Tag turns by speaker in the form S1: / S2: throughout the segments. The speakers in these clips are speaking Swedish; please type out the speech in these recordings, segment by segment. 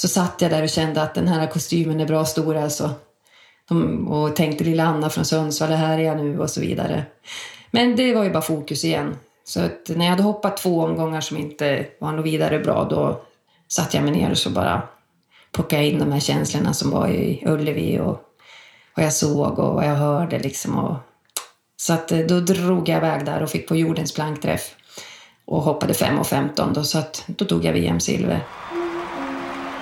S1: så satt jag där och kände att den här kostymen är bra stor alltså. De, och tänkte lilla Anna från Sundsvall, här är jag nu och så vidare. Men det var ju bara fokus igen. Så att när jag hade hoppat två omgångar som inte var något vidare bra, då satte jag mig ner och så bara plockade in de här känslorna som var i Ullevi och vad jag såg och vad jag hörde liksom. Och, så att eh, då drog jag iväg där och fick på jordens plankträff och hoppade 5.15 då, så att då tog jag VM-silver.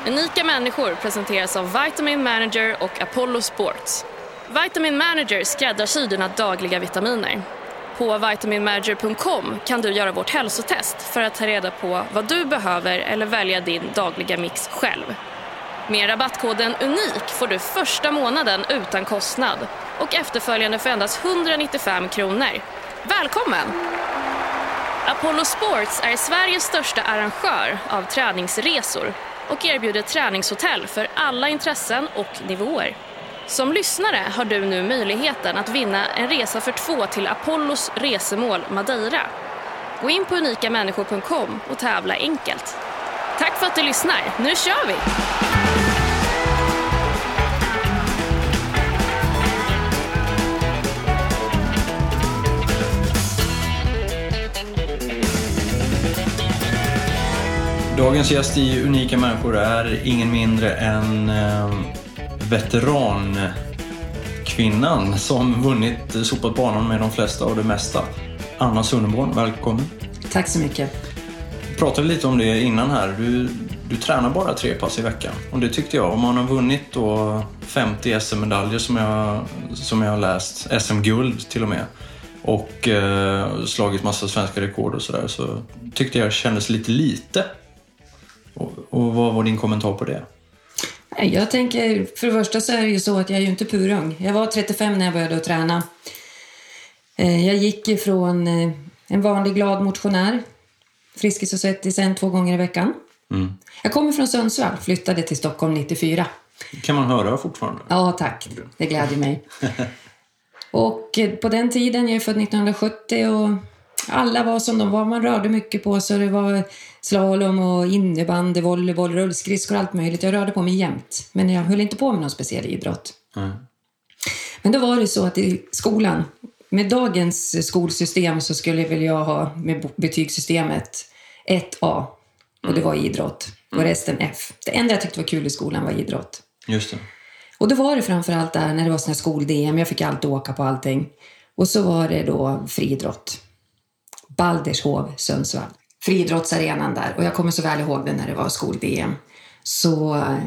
S2: Unika människor presenteras av Vitamin Manager och Apollo Sports. Vitamin Manager skräddarsyr dina dagliga vitaminer. På vitaminmanager.com kan du göra vårt hälsotest för att ta reda på vad du behöver eller välja din dagliga mix själv. Med rabattkoden UNIK får du första månaden utan kostnad och efterföljande för endast 195 kronor. Välkommen! Apollo Sports är Sveriges största arrangör av träningsresor och erbjuder träningshotell för alla intressen och nivåer. Som lyssnare har du nu möjligheten att vinna en resa för två till Apollos resemål Madeira. Gå in på unikamänniskor.com och tävla enkelt. Tack för att du lyssnar. Nu kör vi!
S3: Dagens gäst i Unika människor är ingen mindre än eh, veterankvinnan som vunnit sopat banan med de flesta och det mesta. Anna Sunneborn, välkommen.
S1: Tack så mycket.
S3: Vi pratade lite om det innan här. Du, du tränar bara tre pass i veckan. Och det tyckte jag. Om man har vunnit då 50 SM-medaljer som jag, som jag har läst, SM-guld till och med, och eh, slagit massa svenska rekord och sådär, så tyckte jag kändes lite lite. Och, och vad var din kommentar på det?
S1: Jag tänker, för det första så är det ju så att jag är ju inte purung. Jag var 35 när jag började att träna. Eh, jag gick ifrån eh, en vanlig glad motionär, Friskis och Svettis två gånger i veckan.
S3: Mm.
S1: Jag kommer från Sundsvall, flyttade till Stockholm 94.
S3: kan man höra fortfarande.
S1: Ja, tack. Det gläder mig. och eh, på den tiden, jag är född 1970 och alla var som de var. Man rörde mycket på sig. Det var slalom och innebandy, volleyboll, rullskridskor och allt möjligt. Jag rörde på mig jämt. Men jag höll inte på med någon speciell idrott.
S3: Mm.
S1: Men då var det så att i skolan, med dagens skolsystem så skulle väl jag ha med betygssystemet 1A. Och det var idrott. Och resten F. Det enda jag tyckte var kul i skolan var idrott.
S3: Just det.
S1: Och då var det framförallt där när det var skol-DM. Jag fick alltid åka på allting. Och så var det då friidrott. Baldershov, Sundsvall. Friidrottsarenan där. Och jag kommer så väl ihåg det när det var skol-DM. Så eh,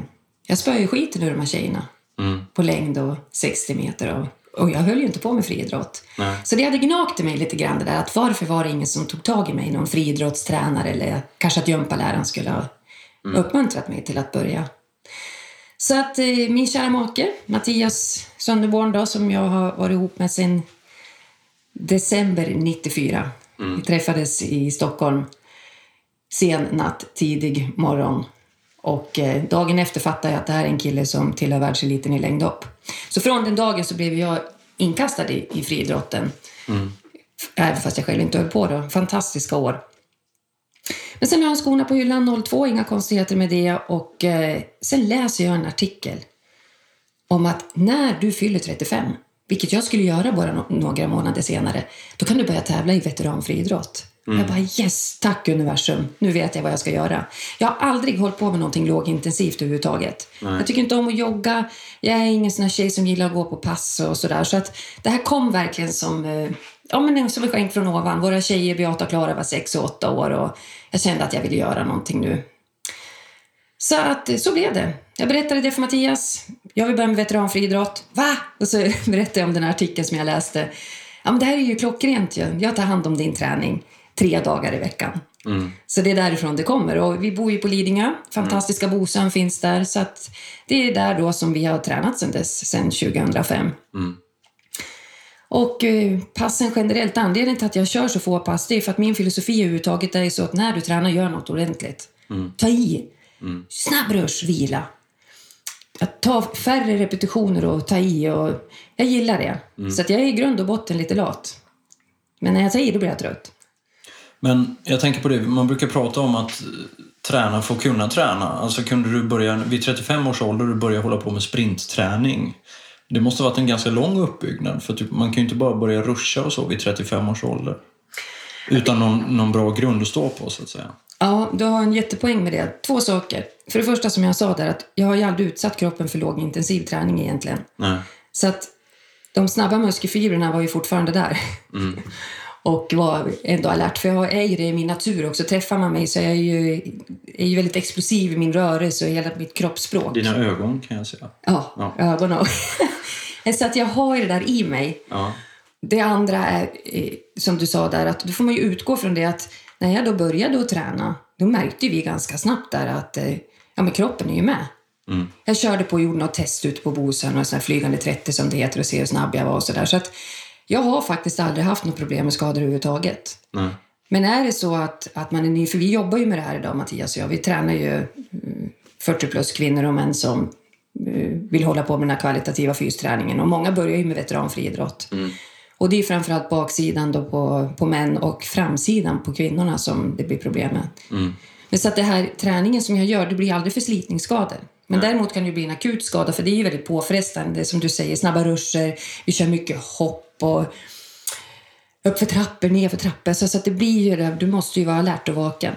S1: jag spöade ju skiten ur de här tjejerna.
S3: Mm.
S1: På längd och 60 meter. Och, och jag höll ju inte på med friidrott.
S3: Nej.
S1: Så det hade gnagt i mig lite grann det där. Att varför var det ingen som tog tag i mig? Någon friidrottstränare eller kanske att gympaläraren skulle ha uppmuntrat mig till att börja. Så att eh, min kära make, Mattias Sönderborn då, som jag har varit ihop med sedan december 94. Vi träffades i Stockholm sen natt, tidig morgon. Och eh, dagen efter fattade jag att det här är en kille som tillhör världseliten i längdhopp. Så från den dagen så blev jag inkastad i, i friidrotten. Även fast jag själv inte höll på då. Fantastiska år. Men sen har jag skorna på hyllan 02, inga konstigheter med det. Och eh, sen läser jag en artikel om att när du fyller 35, vilket jag skulle göra bara några månader senare, då kan du börja tävla i veteranfriidrott. Jag bara yes, tack universum, nu vet jag vad jag ska göra. Jag har aldrig hållit på med någonting lågintensivt överhuvudtaget. Jag tycker inte om att jogga, jag är ingen sån här tjej som gillar att gå på pass och sådär. Så att det här kom verkligen som, eh, ja, men som en skänk från ovan. Våra tjejer, Beata och Klara, var sex och åtta år och jag kände att jag ville göra någonting nu. Så att så blev det. Jag berättade det för Mattias. Jag vill börja med veteranfriidrott. Va? Och så berättade jag om den här artikeln som jag läste. Ja, men det här är ju klockrent ju. Jag tar hand om din träning tre dagar i veckan. Så det är därifrån det kommer. Och vi bor ju på Lidingö. Fantastiska Bosön finns där. Så att det är där då som vi har tränat sedan dess, sedan 2005. Och eh, passen generellt, anledningen till att jag kör så få pass, det är för att min filosofi överhuvudtaget är så att när du tränar, gör något ordentligt. Ta i. Snabb rush, vila. Att ta färre repetitioner och ta i. Och jag gillar det. Så att jag är i grund och botten lite lat. Men när jag tar i, då blir jag trött.
S3: Men jag tänker på det, man brukar prata om att träna för att kunna träna? Alltså kunde du börja, vid 35 års ålder, du börja hålla på med sprintträning. Det måste ha varit en ganska lång uppbyggnad för typ, man kan ju inte bara börja ruscha och så vid 35 års ålder. Utan någon, någon bra grund att stå på så att säga.
S1: Ja, du har en jättepoäng med det. Två saker. För det första som jag sa där, att jag har ju aldrig utsatt kroppen för låg intensiv träning egentligen.
S3: Nej.
S1: Så att de snabba muskelfibrerna var ju fortfarande där. och var ändå alert, för jag är ju det i min natur också. Träffar man mig så är jag ju, är ju väldigt explosiv i min rörelse och hela mitt kroppsspråk.
S3: Dina ögon kan jag säga.
S1: Ja,
S3: Ja.
S1: ögon och... så att jag har ju det där i mig.
S3: Ja.
S1: Det andra är, eh, som du sa där, att då får man ju utgå från det att när jag då började att träna, då märkte vi ganska snabbt där att eh, ja, men kroppen är ju med. Jag körde på och gjorde något test ute på Bosön, och här flygande 30 som det heter, och se hur snabb jag var och sådär. Så att jag har faktiskt aldrig haft något problem med skador överhuvudtaget.
S3: Nej.
S1: Men är det så att, att man är ny, för vi jobbar ju med det här idag Mattias och jag, vi tränar ju mm, 40 plus kvinnor och män som eh, vill hålla på med den här kvalitativa fysträningen och många börjar ju med veteranfriidrott. Och det är framförallt baksidan då på, på män och framsidan på kvinnorna som det blir problem med. Men så att det här träningen som jag gör, det blir aldrig förslitningsskador. Men däremot kan det bli en akut skada för det är ju väldigt påfrestande. Som du säger, snabba ruscher, vi kör mycket hopp och upp för trappor, ner för trappor. Så, så att det blir ju det, du måste ju vara alert och vaken.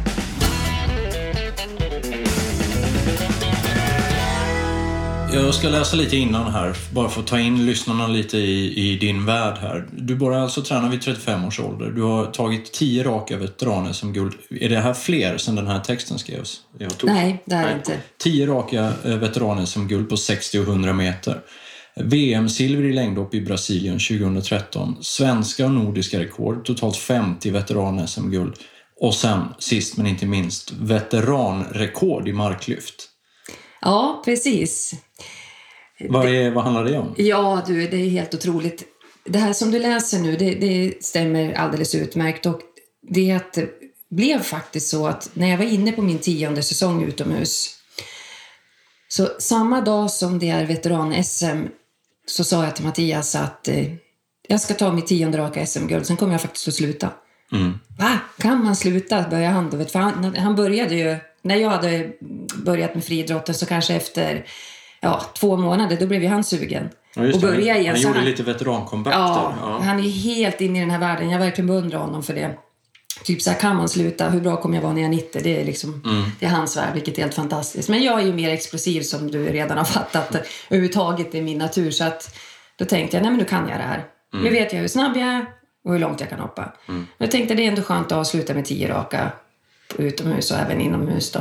S3: Jag ska läsa lite innan här, bara för att ta in lyssnarna lite i, i din värld här. Du började alltså träna vid 35 års ålder. Du har tagit 10 raka veteran som guld. Är det här fler sedan den här texten skrevs?
S1: Nej, det är det inte.
S3: 10 raka eh, veteraner som guld på 60 och 100 meter. VM-silver i längdhopp i Brasilien 2013. Svenska och nordiska rekord. Totalt 50 veteran-SM-guld. Och sen, sist men inte minst, veteranrekord i marklyft.
S1: Ja, precis.
S3: Vad, är, vad handlar det om?
S1: Ja, du, det är helt otroligt. Det här som du läser nu, det, det stämmer alldeles utmärkt. Och det blev faktiskt så att när jag var inne på min tionde säsong utomhus så samma dag som det är veteran-SM så sa jag till Mattias att eh, jag ska ta mitt tionde raka SM-guld, sen kommer jag faktiskt att sluta. Va? Kan man sluta? Började han då? För han, han började ju... När jag hade börjat med friidrotten så kanske efter ja, två månader, då blev ju han sugen.
S3: Ja,
S1: och börja igen.
S3: Han
S1: Så
S3: gjorde lite veterancomeback
S1: ja,
S3: där. Ja.
S1: han är helt inne i den här världen. Jag verkligen beundrar honom för det. Typ så här, kan man sluta? Hur bra kommer jag vara när jag är 90? Det är, liksom,
S3: Mm.
S1: det är hans värld, vilket är helt fantastiskt. Men jag är ju mer explosiv som du redan har fattat. Överhuvudtaget i min natur. Så att, då tänkte jag, nej men nu kan jag det här.
S3: Mm.
S1: Nu vet jag hur snabb jag är och hur långt jag kan hoppa. Men jag tänkte det är ändå skönt att avsluta med tio raka utomhus och även inomhus då.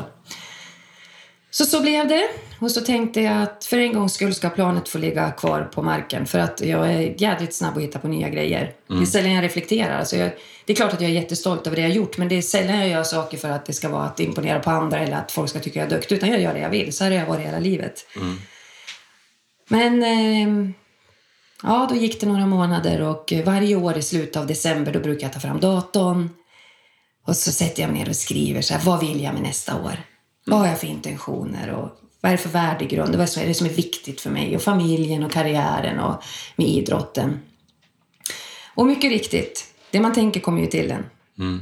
S1: Så så blev det. Och så tänkte jag att för en gångs skull ska planet få ligga kvar på marken. För att jag är jädrigt snabb att hitta på nya grejer. Det är sällan jag reflekterar. Alltså jag, det är klart att jag är jättestolt över det jag gjort. Men det är sällan jag gör saker för att det ska vara att imponera på andra eller att folk ska tycka jag är duktig. Utan jag gör det jag vill. Så här har jag varit hela livet. Men eh, ja, då gick det några månader och varje år i slutet av december då brukar jag ta fram datorn. Och så sätter jag mig ner och skriver så här, vad vill jag med nästa år? Vad har jag för intentioner? Och vad är det för värdegrund? Vad är det som är viktigt för mig? Och familjen och karriären och med idrotten. Och mycket riktigt, det man tänker kommer ju till en.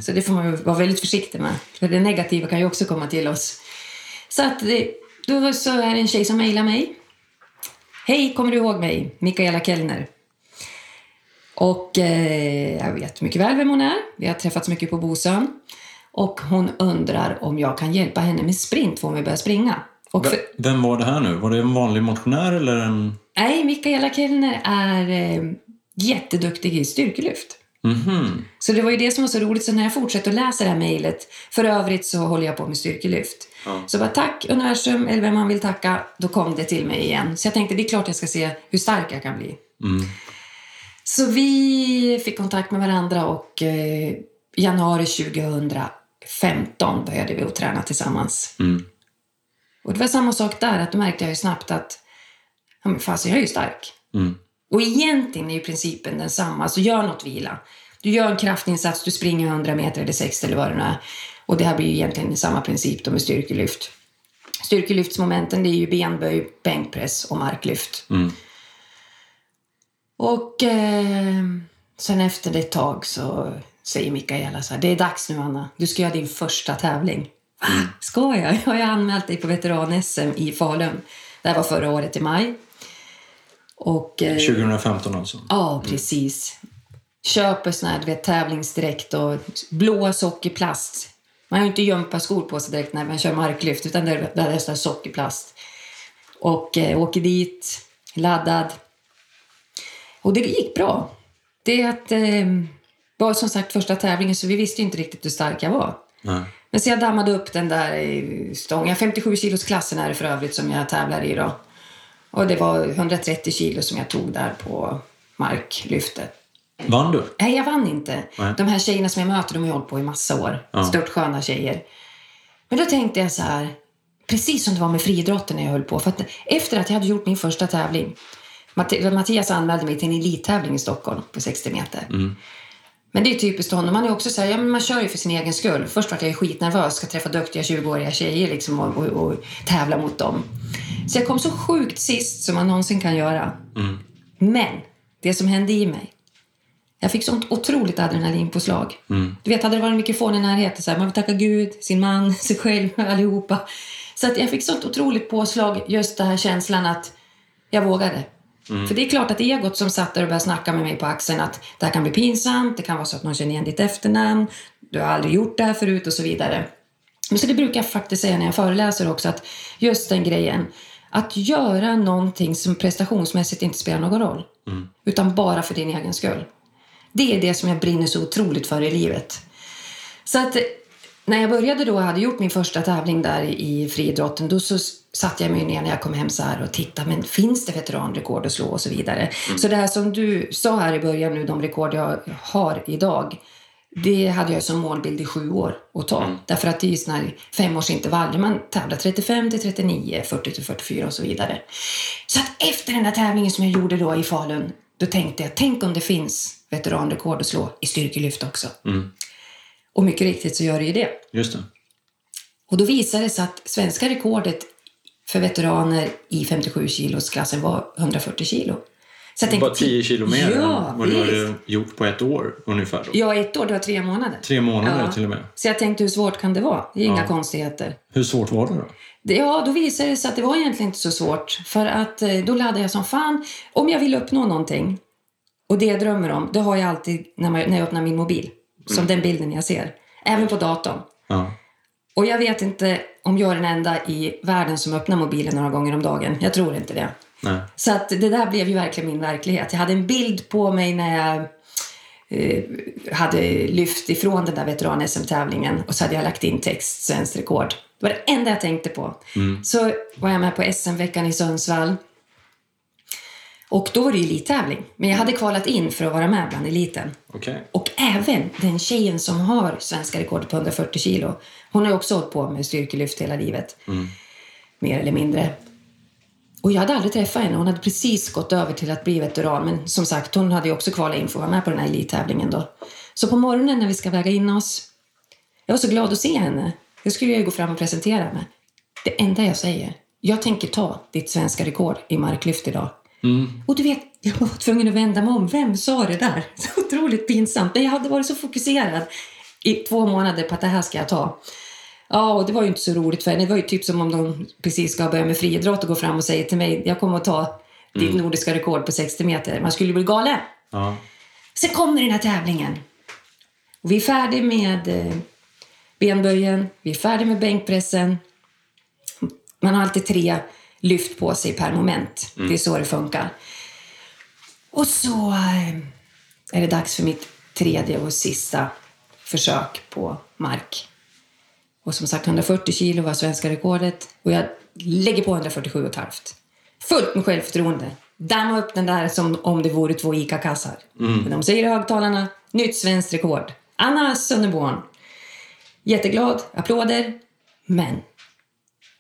S1: Så det får man vara väldigt försiktig med. För det negativa kan ju också komma till oss. Så att det, då så är det en tjej som mejlar mig. Hej, kommer du ihåg mig? Mikaela Kellner. Och eh, jag vet mycket väl vem hon är. Vi har träffats mycket på Bosön. Och hon undrar om jag kan hjälpa henne med sprint för hon vill börja springa. Och för,
S3: Vem var det här nu? Var det en vanlig motionär eller en...
S1: nej, Mikaela Kellner är eh, jätteduktig i styrkelyft.
S3: Mhm.
S1: Så det var ju det som var så roligt. Så när jag fortsatte att läsa det här mejlet, för övrigt så håller jag på med styrkelyft. Så bara tack universum, eller vem man vill tacka, då kom det till mig igen. Så jag tänkte det är klart jag ska se hur stark jag kan bli. Så vi fick kontakt med varandra och eh, januari 2015 började vi att träna tillsammans. Och det var samma sak där, att då märkte jag ju snabbt att ja, men fasen, jag är ju stark. Och egentligen är ju principen densamma. Alltså gör något vila. Du gör en kraftinsats, du springer 100 meter eller 60 eller vad det nu är. Och det här blir ju egentligen samma princip då med styrkelyft. Styrkelyftsmomenten det är ju benböj, bänkpress och marklyft. Och eh, sen efter ett tag så säger Mikaela så här, det är dags nu Anna, du ska göra din första tävling. Va? Ska jag? Jag har ju anmält dig på veteran-SM i Falun. Det här var förra året i maj. Och, eh,
S3: 2015 alltså?
S1: Ja, precis. Köper sån här du vet, tävlingsdräkt och blå sockerplast. Man har ju inte gympaskor på sig direkt när man kör marklyft, utan det det är sån här sockerplast. Och eh, åker dit, laddad. Och det gick bra. Det att, eh, var som sagt första tävlingen, så vi visste inte riktigt hur stark jag var.
S3: Nej.
S1: Men så jag dammade upp den där stången. 57 kilos klassen är det för övrigt som jag tävlar i då. Och det var 130 kilo som jag tog där på marklyftet.
S3: Vann du?
S1: Nej, jag vann inte.
S3: Nej.
S1: De här tjejerna som jag möter, de har hållit på i massa år.
S3: Ja.
S1: Störtsköna tjejer. Men då tänkte jag så här, precis som det var med friidrotten när jag höll på. För att efter att jag hade gjort min första tävling, Matt- Mattias anmälde mig till en elittävling i Stockholm på 60 meter. Men det är typiskt honom. Man är också så här, ja, men man kör ju för sin egen skull. Först var jag skitnervös, ska träffa duktiga 20-åriga tjejer liksom och, och, och tävla mot dem. Så jag kom så sjukt sist som man någonsin kan göra. Men det som hände i mig, jag fick sånt otroligt adrenalinpåslag. Du vet, hade det varit en mikrofon i närheten, så här, man vill tacka Gud, sin man, sig själv, allihopa. Så att jag fick sånt otroligt påslag, just den här känslan att jag vågade. För det är klart att egot som satt där och började snacka med mig på axeln att det här kan bli pinsamt, det kan vara så att någon känner igen ditt efternamn, du har aldrig gjort det här förut och så vidare. Men så det brukar jag faktiskt säga när jag föreläser också, att just den grejen, att göra någonting som prestationsmässigt inte spelar någon roll, utan bara för din egen skull. Det är det som jag brinner så otroligt för i livet. Så att när jag började då och hade gjort min första tävling där i friidrotten, då så satte jag mig ner när jag kom hem så här och tittade, men finns det veteranrekord att slå och så vidare. Så det här som du sa här i början nu, de rekord jag har idag, det hade jag som målbild i sju år att ta. Därför att det är ju såna här femårsintervaller. Man tävlar 35 till 39, 40 till 44 och så vidare. Så att efter den där tävlingen som jag gjorde då i Falun, då tänkte jag, tänk om det finns veteranrekord att slå i styrkelyft också. Och mycket riktigt så gör det ju det.
S3: Just det.
S1: Och då visade det sig att svenska rekordet för veteraner i 57 kilos klassen var 140 kilo. Så jag tänkte,
S3: Bara 10 kilo mer
S1: ja,
S3: än vad du hade gjort på ett år ungefär. Då.
S1: Ja, ett år, det var tre månader.
S3: Tre månader
S1: Ja.
S3: till och med.
S1: Så jag tänkte, hur svårt kan det vara? Det är inga konstigheter.
S3: Hur svårt var det då?
S1: Det- Ja, då visade det sig att det var egentligen inte så svårt. För att eh, då laddade jag som fan. Om jag vill uppnå någonting, och det jag drömmer om, det har jag alltid när, man, när jag öppnar min mobil. Som den bilden jag ser. Även på datorn.
S3: Ja.
S1: Och jag vet inte om jag är den enda i världen som öppnar mobilen några gånger om dagen. Jag tror inte det.
S3: Nej.
S1: Så att det där blev ju verkligen min verklighet. Jag hade en bild på mig när jag eh, hade lyft ifrån den där veteran-SM-tävlingen och så hade jag lagt in text, svenskt rekord. Det var det enda jag tänkte på. Så var jag med på SM-veckan i Sundsvall. Och då var det ju elittävling. Men jag hade kvalat in för att vara med bland eliten.
S3: Okej.
S1: Och även den tjejen som har svenska rekordet på 140 kilo. Hon har också hållit på med styrkelyft hela livet. Mer eller mindre. Och jag hade aldrig träffat henne. Hon hade precis gått över till att bli veteran. Men som sagt, hon hade ju också kvalat in för att vara med på den här elittävlingen då. Så på morgonen när vi ska väga in oss. Jag var så glad att se henne. Jag skulle ju gå fram och presentera mig. Det enda jag säger. Jag tänker ta ditt svenska rekord i marklyft idag. Och du vet, jag var tvungen att vända mig om. Vem sa det där? Så otroligt pinsamt. Men jag hade varit så fokuserad i två månader på att det här ska jag ta. Ja, och det var ju inte så roligt för henne. Det var ju typ som om de precis ska börja med friidrott och gå fram och säga till mig, jag kommer att ta ditt nordiska rekord på 60 meter. Man skulle bli galen.
S3: Ja.
S1: Sen kommer den här tävlingen. Och vi är färdiga med eh, benböjen, vi är färdiga med bänkpressen. Man har alltid tre lyft på sig per moment. Det är så det funkar. Och så eh, är det dags för mitt tredje och sista försök på mark. Och som sagt, 140 kilo var svenska rekordet och jag lägger på 147,5. Fullt med självförtroende. Damma upp den där som om det vore två ICA-kassar. Och De säger i högtalarna, nytt svenskt rekord. Anna Sunderborn. Jätteglad, applåder. Men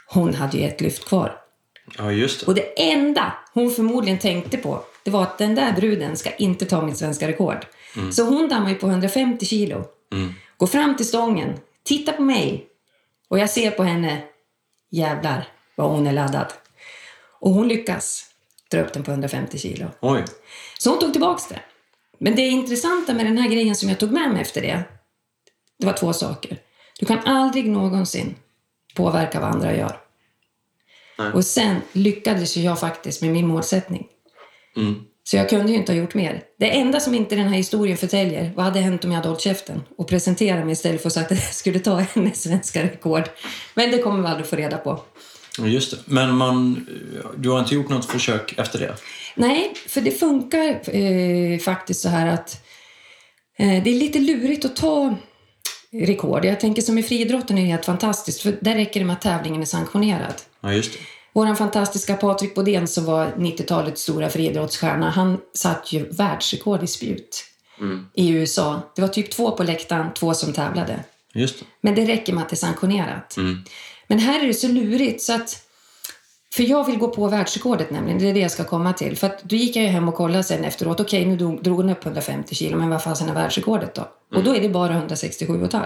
S1: hon hade ju ett lyft kvar.
S3: Ja, just det.
S1: Och det enda hon förmodligen tänkte på, det var att den där bruden ska inte ta mitt svenska rekord. Så hon dammar ju på 150 kilo. Går fram till stången, tittar på mig och jag ser på henne, jävlar vad hon är laddad. Och hon lyckas dra upp den på 150 kilo.
S3: Oj.
S1: Så hon tog tillbaks det. Men det intressanta med den här grejen som jag tog med mig efter det, det var två saker. Du kan aldrig någonsin påverka vad andra gör.
S3: Nej.
S1: Och sen lyckades jag faktiskt med min målsättning.
S3: Mm.
S1: Så jag kunde ju inte ha gjort mer. Det enda som inte den här historien förtäljer, vad hade hänt om jag hade hållit käften och presenterat mig istället för att sagt att jag skulle ta hennes svenska rekord. Men det kommer vi aldrig få reda på.
S3: Just det. Men man, du har inte gjort något försök efter det?
S1: Nej, för det funkar eh, faktiskt så här att eh, det är lite lurigt att ta rekord. Jag tänker som i friidrotten är det helt fantastiskt, för där räcker det med att tävlingen är sanktionerad.
S3: Ja, just det.
S1: Vår fantastiska Patrik Bodén som var 90-talets stora friidrottsstjärna, han satt ju världsrekord i spjut i USA. Det var typ två på läktaren, två som tävlade.
S3: Just det.
S1: Men det räcker med att det är sanktionerat.
S3: Mm.
S1: Men här är det så lurigt så att... För jag vill gå på världsrekordet nämligen, det är det jag ska komma till. För att då gick jag ju hem och kollade sen efteråt, okej nu drog, drog hon upp 150 kilo, men vad fasen är världsrekordet då? Och då är det bara 167,5.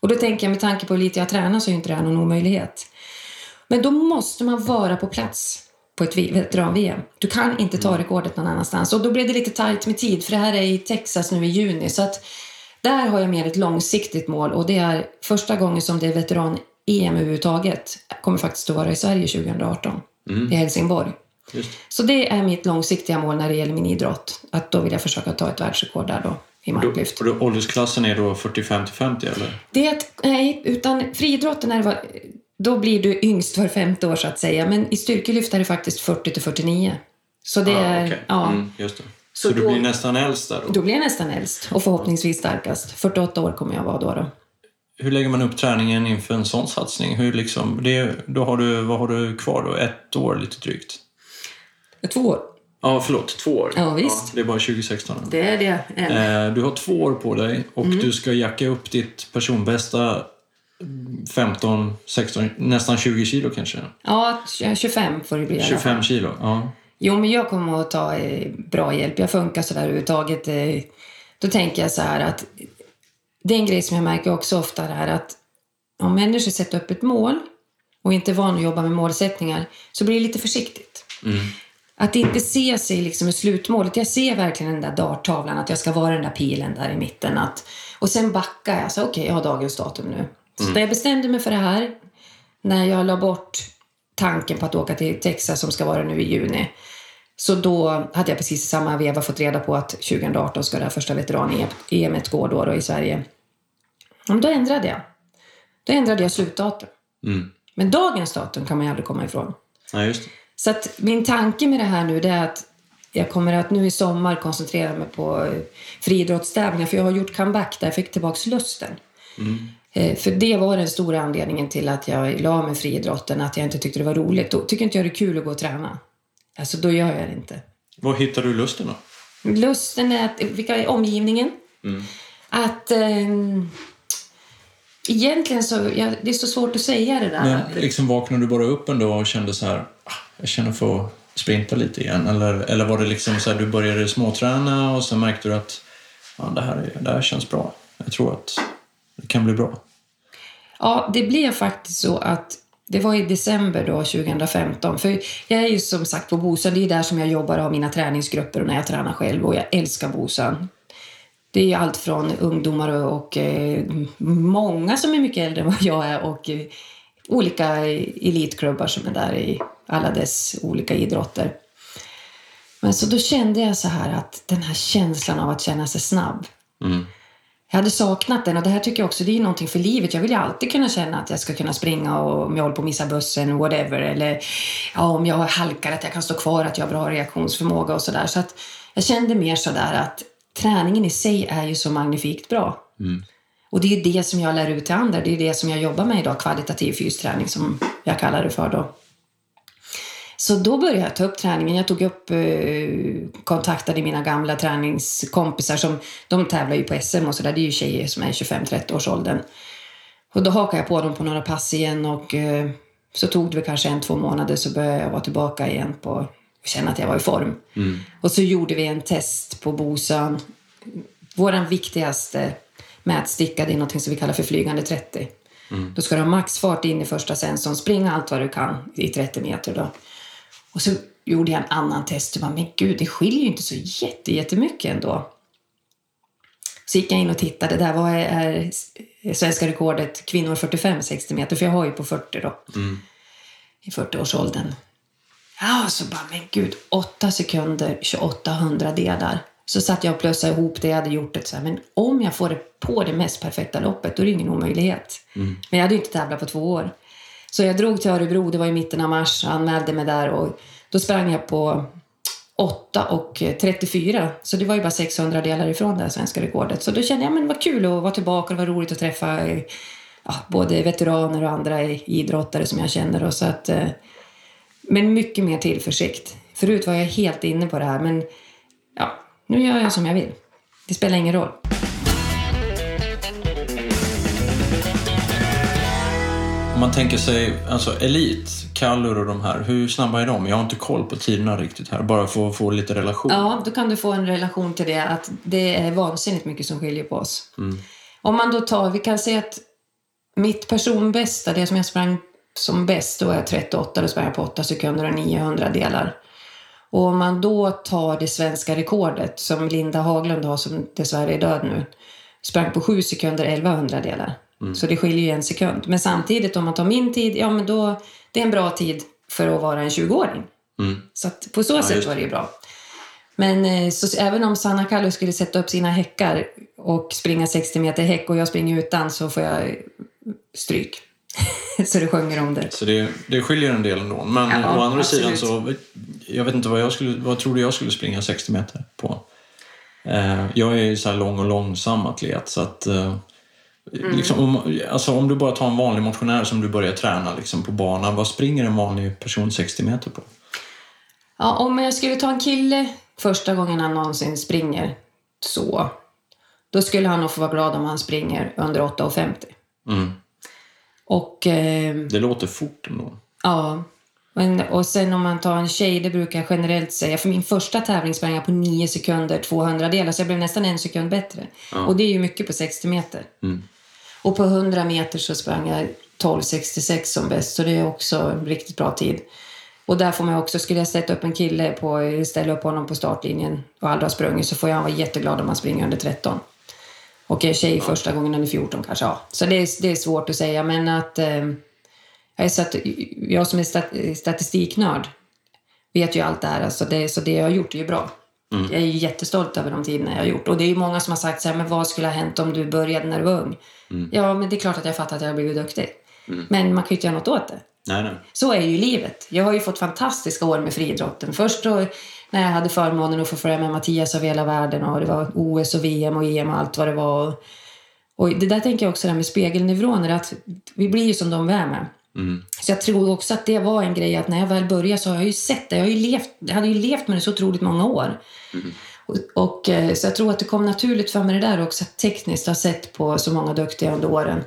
S1: Och då tänker jag med tanke på hur lite jag tränar så är inte det här någon omöjlighet. Men då måste man vara på plats på ett veteran-VM. Du kan inte ta rekordet någon annanstans. Och då blev det lite tajt med tid, för det här är i Texas nu i juni. Så att där har jag mer ett långsiktigt mål och det är första gången som det är veteran-EM överhuvudtaget. kommer faktiskt att vara i Sverige 2018, i Helsingborg.
S3: Just.
S1: Så det är mitt långsiktiga mål när det gäller min idrott. Att då vill jag försöka ta ett världsrekord där då, i marklyft.
S3: och då, åldersklassen är då 45 till 50 eller?
S1: Det är ett, nej, utan friidrotten är då blir du yngst var femte år så att säga. Men i styrkelyft är det faktiskt 40 till 49. Så det
S3: Ah,
S1: är,
S3: okej.
S1: ja,
S3: Mm, just det. Så,
S1: Så
S3: du
S1: då-
S3: blir nästan äldst där då?
S1: då blir jag nästan äldst och förhoppningsvis starkast. 48 år kommer jag vara då. då.
S3: Hur lägger man upp träningen inför en sån satsning? Hur liksom, det, då har du, vad har du kvar då? Ett år lite drygt?
S1: Två år.
S3: Ja, förlåt. Två år.
S1: Ja, visst.
S3: det är bara 2016.
S1: Det är det.
S3: Eh, Du har två år på dig och
S1: Mm.
S3: du ska jacka upp ditt personbästa 15, 16, nästan 20 kilo kanske?
S1: Ja, 25 får det bli i alla fall.
S3: 25 kilo, ja.
S1: Jo, men jag kommer att ta eh, bra hjälp. Jag funkar sådär överhuvudtaget. Eh, då tänker jag så här att det är en grej som jag märker också ofta här att om människor sätter upp ett mål och inte är van att jobba med målsättningar så blir det lite försiktigt. Att inte se sig liksom i slutmålet. Jag ser verkligen den där darttavlan, att jag ska vara den där pilen där i mitten. Att, och sen backar jag. Okej, jag har dagens datum nu. Så när jag bestämde mig för det här, när jag la bort tanken på att åka till Texas som ska vara nu i juni. Så då hade jag precis i samma veva fått reda på att 2018 ska det här första veteran-EM gå då, då i Sverige. Men då ändrade jag. Då ändrade jag slutdatum.
S3: Mm.
S1: Men dagens datum kan man ju aldrig komma ifrån.
S3: Ja.
S1: Så att min tanke med det här nu det är att jag kommer att nu i sommar koncentrera mig på eh, friidrottstävlingar för jag har gjort comeback där jag fick tillbaka lusten. Eh, För det var den stora anledningen till att jag la med friidrotten, att jag inte tyckte det var roligt. Då tycker inte jag det är kul att gå och träna. Alltså då gör jag det inte.
S3: Var hittar du lusten då?
S1: Lusten är att, vilka är omgivningen? Att ehm, egentligen så, ja, det är så svårt att säga det där.
S3: Men liksom vaknade du bara upp en dag och kände så här, "Ah, jag känner för att sprinta lite igen? Eller, eller var det liksom så här, du började småträna och sen märkte du att ja, det, här, är- det här känns bra. Jag tror att det kan bli bra.
S1: Ja, det blev faktiskt så att det var i december då, 2015. För jag är ju som sagt på Bosön, det är där som jag jobbar och har mina träningsgrupper och när jag tränar själv och jag älskar Bosön. Det är allt från ungdomar och, och många som är mycket äldre än vad jag är och eh, olika elitklubbar som är där i alla dess olika idrotter. Men så då kände jag så här att den här känslan av att känna sig snabb. Mm. Jag hade saknat den och det här tycker jag också det är någonting för livet. Jag vill ju alltid kunna känna att jag ska kunna springa och om jag håller på att missa bussen, whatever. Eller ja, om jag halkar att jag kan stå kvar, att jag har bra reaktionsförmåga och sådär. Så att jag kände mer sådär att träningen i sig är ju så magnifikt bra. Och det är det som jag lär ut till andra. Det är det som jag jobbar med idag, kvalitativ fysträning som jag kallar det för då. Så då började jag ta upp träningen. Jag tog upp, eh, kontaktade mina gamla träningskompisar som de tävlar ju på SM och sådär. Det är ju tjejer som är i 25-30 års åldern. Och då hakade jag på dem på några pass igen och eh, så tog det väl kanske en, två månader så började jag vara tillbaka igen på och känna att jag var i form. Och så gjorde vi en test på Bosön. Vår viktigaste mätsticka det är något som vi kallar för flygande 30. Då ska du ha maxfart in i första sensorn, springa allt vad du kan i 30 meter. Då. Och så gjorde jag en annan test och bara, men gud, det skiljer ju inte så jätte, jättemycket ändå. Så gick jag in och tittade där. Vad är, svenska rekordet kvinnor 45-60 meter? För jag har ju på 40 då. I 40-årsåldern. Ja, så bara, men gud, 8 sekunder, 28 hundradelar. Så satt jag och plussade ihop det jag hade gjort. Det, så här, men om jag får det på det mest perfekta loppet, då är det ingen omöjlighet. Men jag hade ju inte tävlat på två år. Så jag drog till Örebro, det var i mitten av mars, anmälde mig där och då sprang jag på 8 och 34. Så det var ju bara 600 delar ifrån det här svenska rekordet. Så då kände jag men vad kul att vara tillbaka och det var roligt att träffa ja, både veteraner och andra idrottare som jag känner. Och så att, eh, men mycket mer tillförsikt. Förut var jag helt inne på det här men ja, nu gör jag som jag vill. Det spelar ingen roll.
S3: Man tänker sig alltså elit, Kallur och de här, hur snabba är de? Jag har inte koll på tiderna riktigt här, bara för att få lite relation.
S1: Ja, då kan du få en relation till det att det är vansinnigt mycket som skiljer på oss. Om man då tar, vi kan säga att mitt personbästa, det som jag sprang som bäst, då är jag 38, då sprang jag på 8 sekunder och 900 delar. Och om man då tar det svenska rekordet som Linda Haglund har, som dessvärre är död nu, sprang på 7 sekunder 1100 delar. Så det skiljer ju en sekund. Men samtidigt om man tar min tid, ja men då, det är en bra tid för att vara en 20-åring. Så att på så sätt
S3: just
S1: var det ju bra. Men eh, så, även om Sanna Kallu skulle sätta upp sina häckar och springa 60 meter häck och jag springer utan så får jag stryk. så det sjunger om det.
S3: Så det, det skiljer en del ändå. Men
S1: Ja,
S3: å andra
S1: absolut.
S3: sidan så, jag vet inte vad jag skulle, vad trodde jag skulle springa 60 meter på. Eh, jag är ju så här lång och långsam atlet så att eh,
S1: Mm.
S3: liksom, om, alltså, om du bara tar en vanlig motionär som du börjar träna liksom, på banan, vad springer en vanlig person 60 meter på?
S1: Ja, om jag skulle ta en kille första gången han någonsin springer så, då skulle han nog få vara glad om han springer under 8,50.
S3: Mm.
S1: Och eh,
S3: Det låter fort ändå.
S1: Ja. Men, och sen om man tar en tjej, det brukar jag generellt säga. För min första tävling sprang jag på 9 sekunder 200 delar, så jag blev nästan en sekund bättre. Och det är ju mycket på 60 meter. Och på 100 meter så sprang jag 12.66 som bäst, så det är också en riktigt bra tid. Och där får man också, skulle jag sätta upp en kille på, ställa upp honom på startlinjen och aldrig har sprungit så får jag vara jätteglad om han springer under 13. Och är tjej första gången under 14 kanske, ja. Så det är, det är svårt att säga, men att... Eh, jag, är satt, jag som är stat, statistiknörd vet ju allt det här, alltså det, så det jag har gjort är ju bra. Jag är jättestolt över de tiderna jag har gjort. Och det är ju många som har sagt så här, men vad skulle ha hänt om du började när du var ung? Ja, men det är klart att jag fattar att jag har blivit duktig. Men man kan ju inte göra något åt det.
S3: Nej, nej.
S1: Så är ju livet. Jag har ju fått fantastiska år med friidrotten. Först då när jag hade förmånen att få följa med Mattias över hela världen och det var OS och VM och EM och allt vad det var. Och det där tänker jag också där med spegelneuroner, att vi blir ju som de vi är med. Så jag tror också att det var en grej att när jag väl började så har jag ju sett det. Jag, har ju levt, jag hade ju levt med det så otroligt många år. Och, och, eh, så jag tror att det kom naturligt för mig det där också, att tekniskt ha sett på så många duktiga under åren.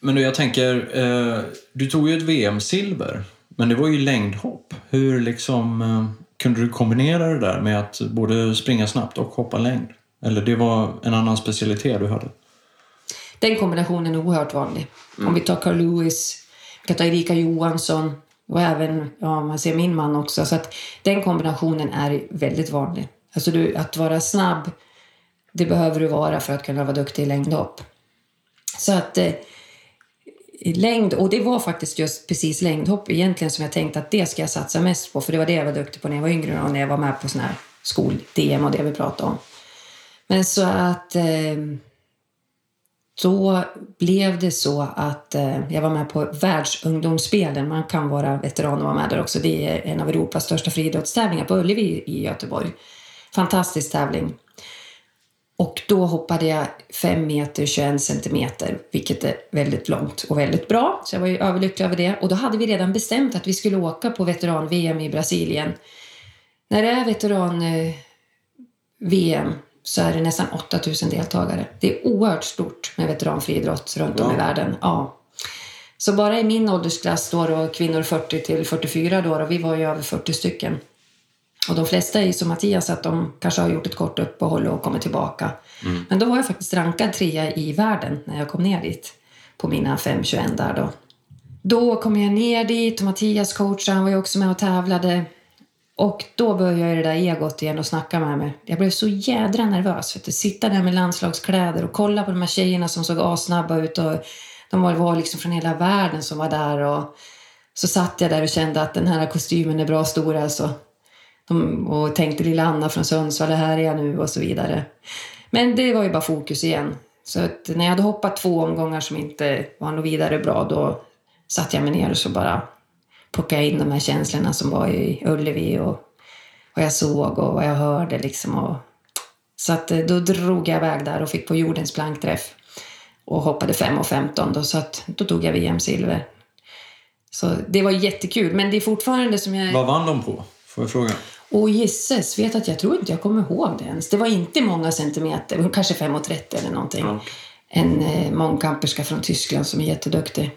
S3: Men du, jag tänker, eh, du tog ju ett VM-silver, men det var ju längdhopp. Hur liksom eh, kunde du kombinera det där med att både springa snabbt och hoppa längd? Eller det var en annan specialitet du hade?
S1: Den kombinationen är oerhört vanlig. Om vi tar Carl Lewis, jag kan ta Erika Johansson och även, ja man ser min man också. Så att den kombinationen är väldigt vanlig. Alltså du, att vara snabb, det behöver du vara för att kunna vara duktig i längdhopp. Så att eh, längd, och det var faktiskt just precis längdhopp egentligen som jag tänkte att det ska jag satsa mest på. För det var det jag var duktig på när jag var yngre och när jag var med på sådana här skol-DM och det vi pratade om. Men så att eh, då blev det så att eh, jag var med på världsungdomsspelen. Man kan vara veteran och vara med där också. Det är en av Europas största friidrottstävlingar på Ullevi i Göteborg. Fantastisk tävling. Och då hoppade jag 5 meter 21 centimeter, vilket är väldigt långt och väldigt bra. Så jag var ju överlycklig över det. Och då hade vi redan bestämt att vi skulle åka på veteran-VM i Brasilien. När det är veteran-VM eh, så är det nästan 8000 deltagare. Det är oerhört stort med veteranfriidrott runt om i världen. Ja. Så bara i min åldersklass då, då kvinnor 40 till 44 då, då vi var ju över 40 stycken. Och de flesta är ju som Mattias, att de kanske har gjort ett kort uppehåll och kommer tillbaka. Men då var jag faktiskt rankad trea i världen när jag kom ner dit. På mina 5.21 där då. Då kom jag ner dit och Mattias coach, han var ju också med och tävlade. Och då började det där egot igen och snacka med mig. Jag blev så jädra nervös. För att sitta där med landslagskläder och kolla på de här tjejerna som såg assnabba ut. Och de var, liksom från hela världen som var där. Och så satt jag där och kände att den här kostymen är bra stor alltså. De, och tänkte lilla Anna från Sundsvall, här är jag nu och så vidare. Men det var ju bara fokus igen. Så att när jag hade hoppat två omgångar som inte var något vidare bra då satte jag mig ner och så bara plockade in de här känslorna som var i Ullevi och vad jag såg och vad jag hörde liksom. Och, så att eh, då drog jag iväg där och fick på jordens plankträff och hoppade 5.15 då, så att då tog jag VM-silver. Så det var jättekul, men det är fortfarande som jag...
S3: Vad vann de på? Får jag fråga?
S1: Och gisses, vet att jag tror inte jag kommer ihåg det ens. Det var inte många centimeter, kanske 5,30 eller någonting. Mm. En eh, mångkamperska från Tyskland som är jätteduktig.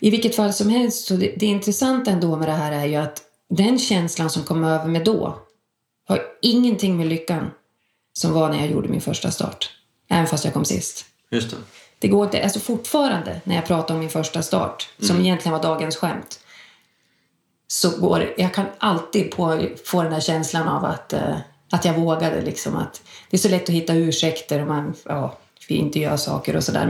S1: I vilket fall som helst, så det, det intressanta ändå med det här är ju att den känslan som kom över mig då har ingenting med lyckan som var när jag gjorde min första start. Även fast jag kom sist.
S3: Just det.
S1: Det går inte, alltså fortfarande när jag pratar om min första start, mm. som egentligen var dagens skämt, så går jag kan alltid på, få den här känslan av att, uh, att jag vågade. Liksom, att det är så lätt att hitta ursäkter och man ja, vi inte gör saker och sådär.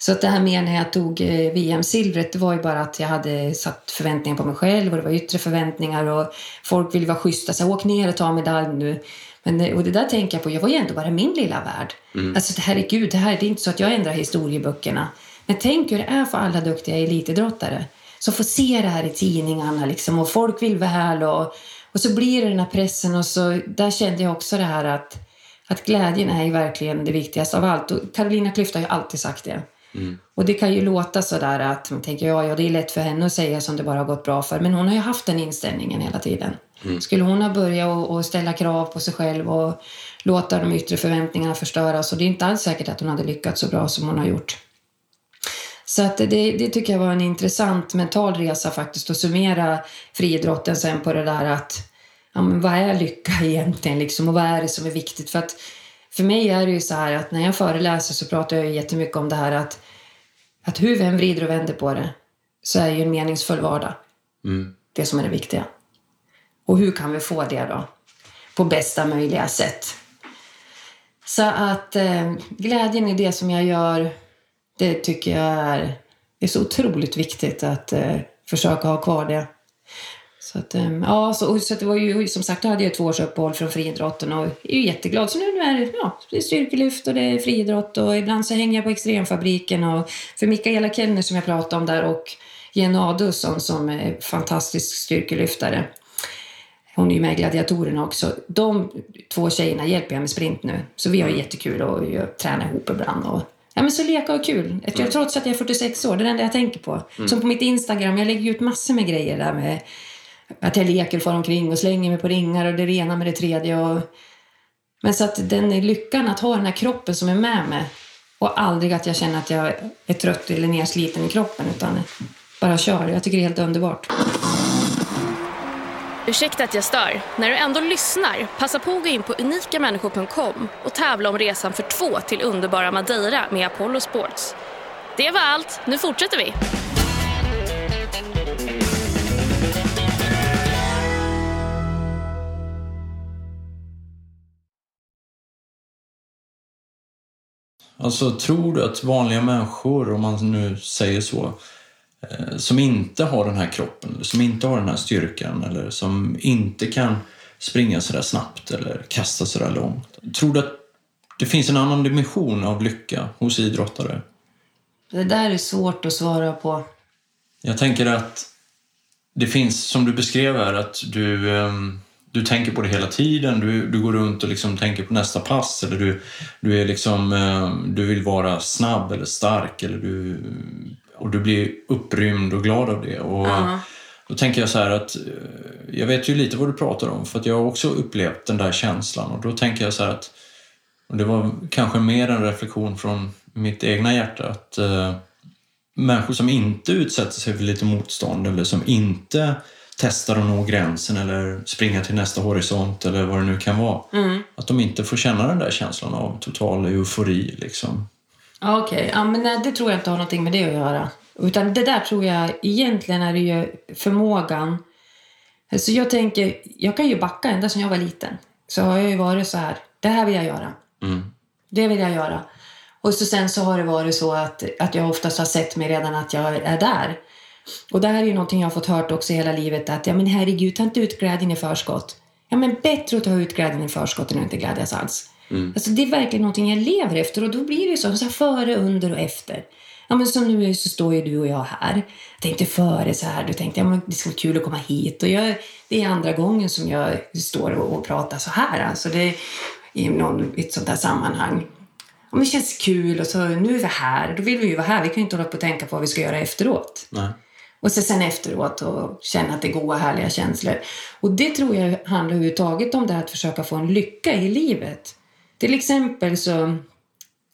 S1: Så att det här med när jag tog eh, VM-silvret, det var ju bara att jag hade satt förväntningar på mig själv och det var yttre förväntningar och folk ville vara schyssta. Så åk ner och ta medalj nu. Men, eh, och det där tänker jag på, jag var ju ändå bara min lilla värld. Mm. Alltså herregud, det här det är inte så att jag ändrar historieböckerna. Men tänk hur det är för alla duktiga elitidrottare som får se det här i tidningarna liksom, och folk vill väl och, och så blir det den här pressen och så där kände jag också det här att, att glädjen är ju verkligen det viktigaste av allt och Carolina Klüft har ju alltid sagt det. Mm. Och det kan ju låta sådär att man tänker ja, ja, det är lätt för henne att säga som det bara har gått bra för. Men hon har ju haft den inställningen hela tiden. Mm. Skulle hon ha börjat och, och ställa krav på sig själv och låta de yttre förväntningarna förstöras så det är inte alls säkert att hon hade lyckats så bra som hon har gjort. Så att det, det tycker jag var en intressant mental resa faktiskt att summera friidrotten sen på det där att ja, men vad är lycka egentligen liksom och vad är det som är viktigt? För att för mig är det ju så här att när jag föreläser så pratar jag jättemycket om det här att, att hur vi än vrider och vänder på det så är ju en meningsfull vardag mm. det som är det viktiga. Och hur kan vi få det då? På bästa möjliga sätt. Så att eh, glädjen i det som jag gör, det tycker jag är, är så otroligt viktigt att eh, försöka ha kvar det. Så att, ehm, ja, så, så det var ju som sagt, då hade jag två års uppehåll från friidrotten och är ju jätteglad. Så nu, är det, ja, det är styrkelyft och det är friidrott och ibland så hänger jag på extremfabriken och för Mikaela Kellner som jag pratade om där och Jenny Adolfsson som är fantastisk styrkelyftare. Hon är ju med i Gladiatorerna också. De två tjejerna hjälper jag med sprint nu. Så vi har jättekul och jag tränar ihop ibland. Och, ja, men så leka och kul. Jag, trots att jag är 46 år, det är det enda jag tänker på. Mm. Som på mitt Instagram, jag lägger ut massor med grejer där med att jag leker och far omkring och slänger mig på ringar och det ena med det tredje. Och... Men så att den lyckan att ha den här kroppen som är med mig och aldrig att jag känner att jag är trött eller nersliten i kroppen utan bara kör. Jag tycker det är helt underbart.
S2: Ursäkta att jag stör. När du ändå lyssnar, passa på att gå in på unikamänniskor.com och tävla om resan för två till underbara Madeira med Apollo Sports. Det var allt. Nu fortsätter vi.
S3: Alltså tror du att vanliga människor, om man nu säger så, eh, som inte har den här kroppen, som inte har den här styrkan eller som inte kan springa så där snabbt eller kasta så där långt. Tror du att det finns en annan dimension av lycka hos idrottare?
S1: Det där är svårt att svara på.
S3: Jag tänker att det finns, som du beskrev här, att du um, du tänker på det hela tiden. Du, du går runt och liksom tänker på nästa pass eller du, du, är liksom, eh, du vill vara snabb eller stark eller du, och du blir upprymd och glad av det. Och, uh -huh. Då tänker jag så här att eh, jag vet ju lite vad du pratar om för att jag har också upplevt den där känslan och då tänker jag så här att och det var kanske mer en reflektion från mitt egna hjärta att uh, människor som inte utsätter sig för lite motstånd eller som inte testar att nå gränsen eller springa till nästa horisont eller vad det nu kan vara. Mm. Att de inte får känna den där känslan av total eufori. Liksom.
S1: Okej, okay. ja, men nej, det tror jag inte har någonting med det att göra. Utan det där tror jag egentligen är det ju förmågan Så jag tänker, jag kan ju backa ända sedan jag var liten. Så har jag ju varit så här, det här vill jag göra.
S3: Mm.
S1: Det vill jag göra. Och så sen så har det varit så att, att jag oftast har sett mig redan att jag är där. Och det här är ju någonting jag har fått hört också hela livet att ja men herregud, ta inte ut glädjen i förskott. Ja men bättre att ta ut glädjen i förskott än att inte glädjas alls.
S3: Mm.
S1: Alltså det är verkligen någonting jag lever efter och då blir det ju så, så här före, under och efter. Ja men som nu så står ju du och jag här. Jag tänkte före så här, då tänkte jag men det skulle vara kul att komma hit. Och jag, det är andra gången som jag står och, och pratar så här. Alltså det, i, någon, ett sånt här sammanhang. Ja, men det känns kul och så nu är vi här. Då vill vi ju vara här. Vi kan ju inte hålla på och tänka på vad vi ska göra efteråt.
S3: Nej.
S1: Och så sen efteråt och känna att det är goda härliga känslor. Och det tror jag handlar överhuvudtaget om det här att försöka få en lycka i livet. Till exempel så,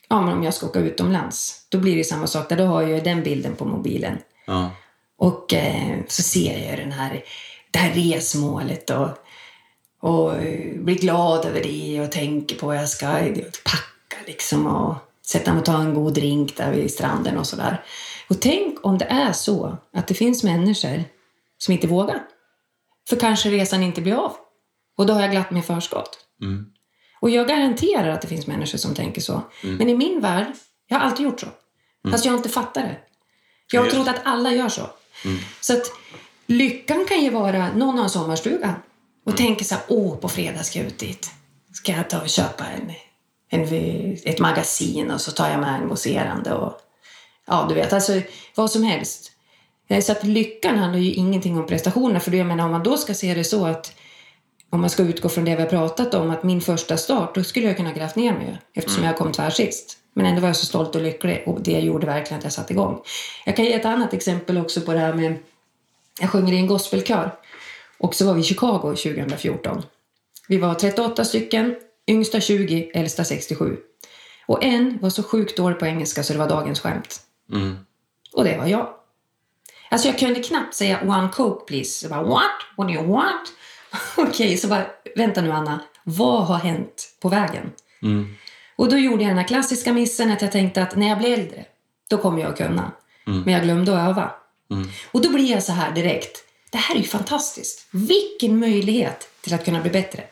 S1: ja men om jag ska åka utomlands, då blir det samma sak där. Då har jag den bilden på mobilen.
S3: Ja.
S1: Och eh, så ser jag den här, det här resmålet och, och eh, blir glad över det och tänker på vad jag ska packa liksom och sätta mig och ta en god drink där vid stranden och sådär. Och tänk om det är så att det finns människor som inte vågar. För kanske resan inte blir av. Och då har jag glatt mig i förskott.
S3: Mm.
S1: Och jag garanterar att det finns människor som tänker så. Men i min värld, jag har alltid gjort så. Fast jag har inte fattat det. Jag har trott att alla gör så. Så att lyckan kan ju vara, någon har en sommarstuga och tänker så här, åh på fredag ska jag ut dit. Ska jag ta och köpa en, en, ett magasin och så tar jag med en mousserande och ja, du vet, alltså vad som helst. Eh, Så att lyckan handlar ju ingenting om prestationer. För det jag menar, om man då ska se det så att om man ska utgå från det vi har pratat om, att min första start, då skulle jag kunna grävt ner mig eftersom jag kom tvärsist. Men ändå var jag så stolt och lycklig och det gjorde verkligen att jag satte igång. Jag kan ge ett annat exempel också på det här med, jag sjunger i en gospelkör och så var vi i Chicago 2014. Vi var 38 stycken, yngsta 20, äldsta 67. Och en var så sjukt dålig på engelska så det var dagens skämt.
S3: Mm.
S1: Och det var jag. Alltså jag kunde knappt säga one coke please. Jag bara what? What do you want? Okej, så bara vänta nu Anna. Vad har hänt på vägen?
S3: Mm.
S1: Och då gjorde jag den här klassiska missen att jag tänkte att när jag blir äldre, då kommer jag att kunna. Men jag glömde att öva.
S3: Mm.
S1: Och då blir jag så här direkt. Det här är ju fantastiskt. Vilken möjlighet till att kunna bli bättre.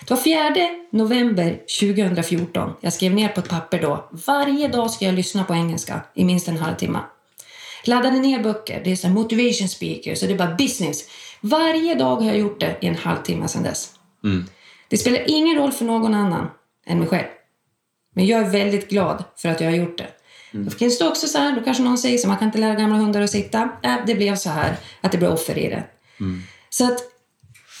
S1: Det var 4 november 2014. Jag skrev ner på ett papper då. Varje dag ska jag lyssna på engelska i minst en halvtimme. Laddade ner böcker. Det är så motivation speakers så det är bara business. Varje dag har jag gjort det i en halvtimme sedan dess.
S3: Mm.
S1: Det spelar ingen roll för någon annan än mig själv. Men jag är väldigt glad för att jag har gjort det. Då finns det också så här, då kanske någon säger så man kan inte lära gamla hundar att sitta. Äh, det blev så här, att det blev offer i det. Så att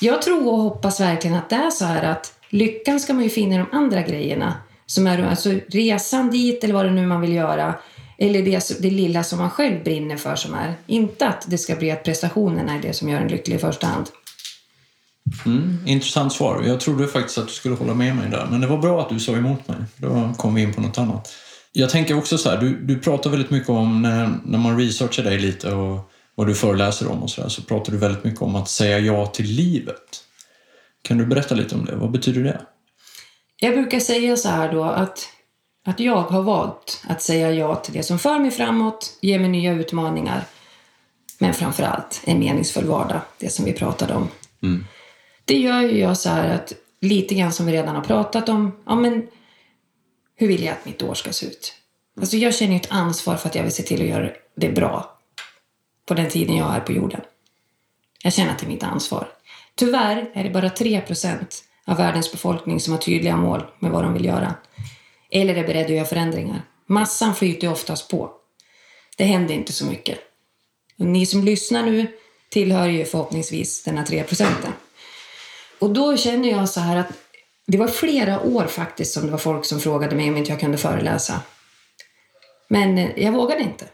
S1: jag tror och hoppas verkligen att det är så här att lyckan ska man ju finna i de andra grejerna. Som är alltså resan dit eller vad det nu man vill göra. Eller det, det lilla som man själv brinner för som är. Inte att det ska bli att prestationerna är det som gör en lycklig i första hand.
S3: Mm. Intressant svar. Jag trodde faktiskt att du skulle hålla med mig där, men det var bra att du sa emot mig. Då kom vi in på något annat. Jag tänker också så här, du, du pratar väldigt mycket om när, när man researchar dig lite och vad du föreläser om och så där, så pratar du väldigt mycket om att säga ja till livet. Kan du berätta lite om det? Vad betyder det?
S1: Jag brukar säga så här då att, att jag har valt att säga ja till det som för mig framåt, ger mig nya utmaningar. Men framför allt en meningsfull vardag, det som vi pratade om.
S3: Mm.
S1: Det gör ju jag så här att lite grann som vi redan har pratat om, ja men hur vill jag att mitt år ska se ut? Alltså jag känner ju ett ansvar för att jag vill se till att göra det bra på den tiden jag är på jorden. Jag känner att det är mitt ansvar. Tyvärr är det bara 3% av världens befolkning som har tydliga mål med vad de vill göra. Eller är beredda att göra förändringar. Massan flyter oftast på. Det händer inte så mycket. Och ni som lyssnar nu tillhör ju förhoppningsvis den här 3 procenten. Och då känner jag så här att det var flera år faktiskt som det var folk som frågade mig om inte jag kunde föreläsa. Men jag vågade inte.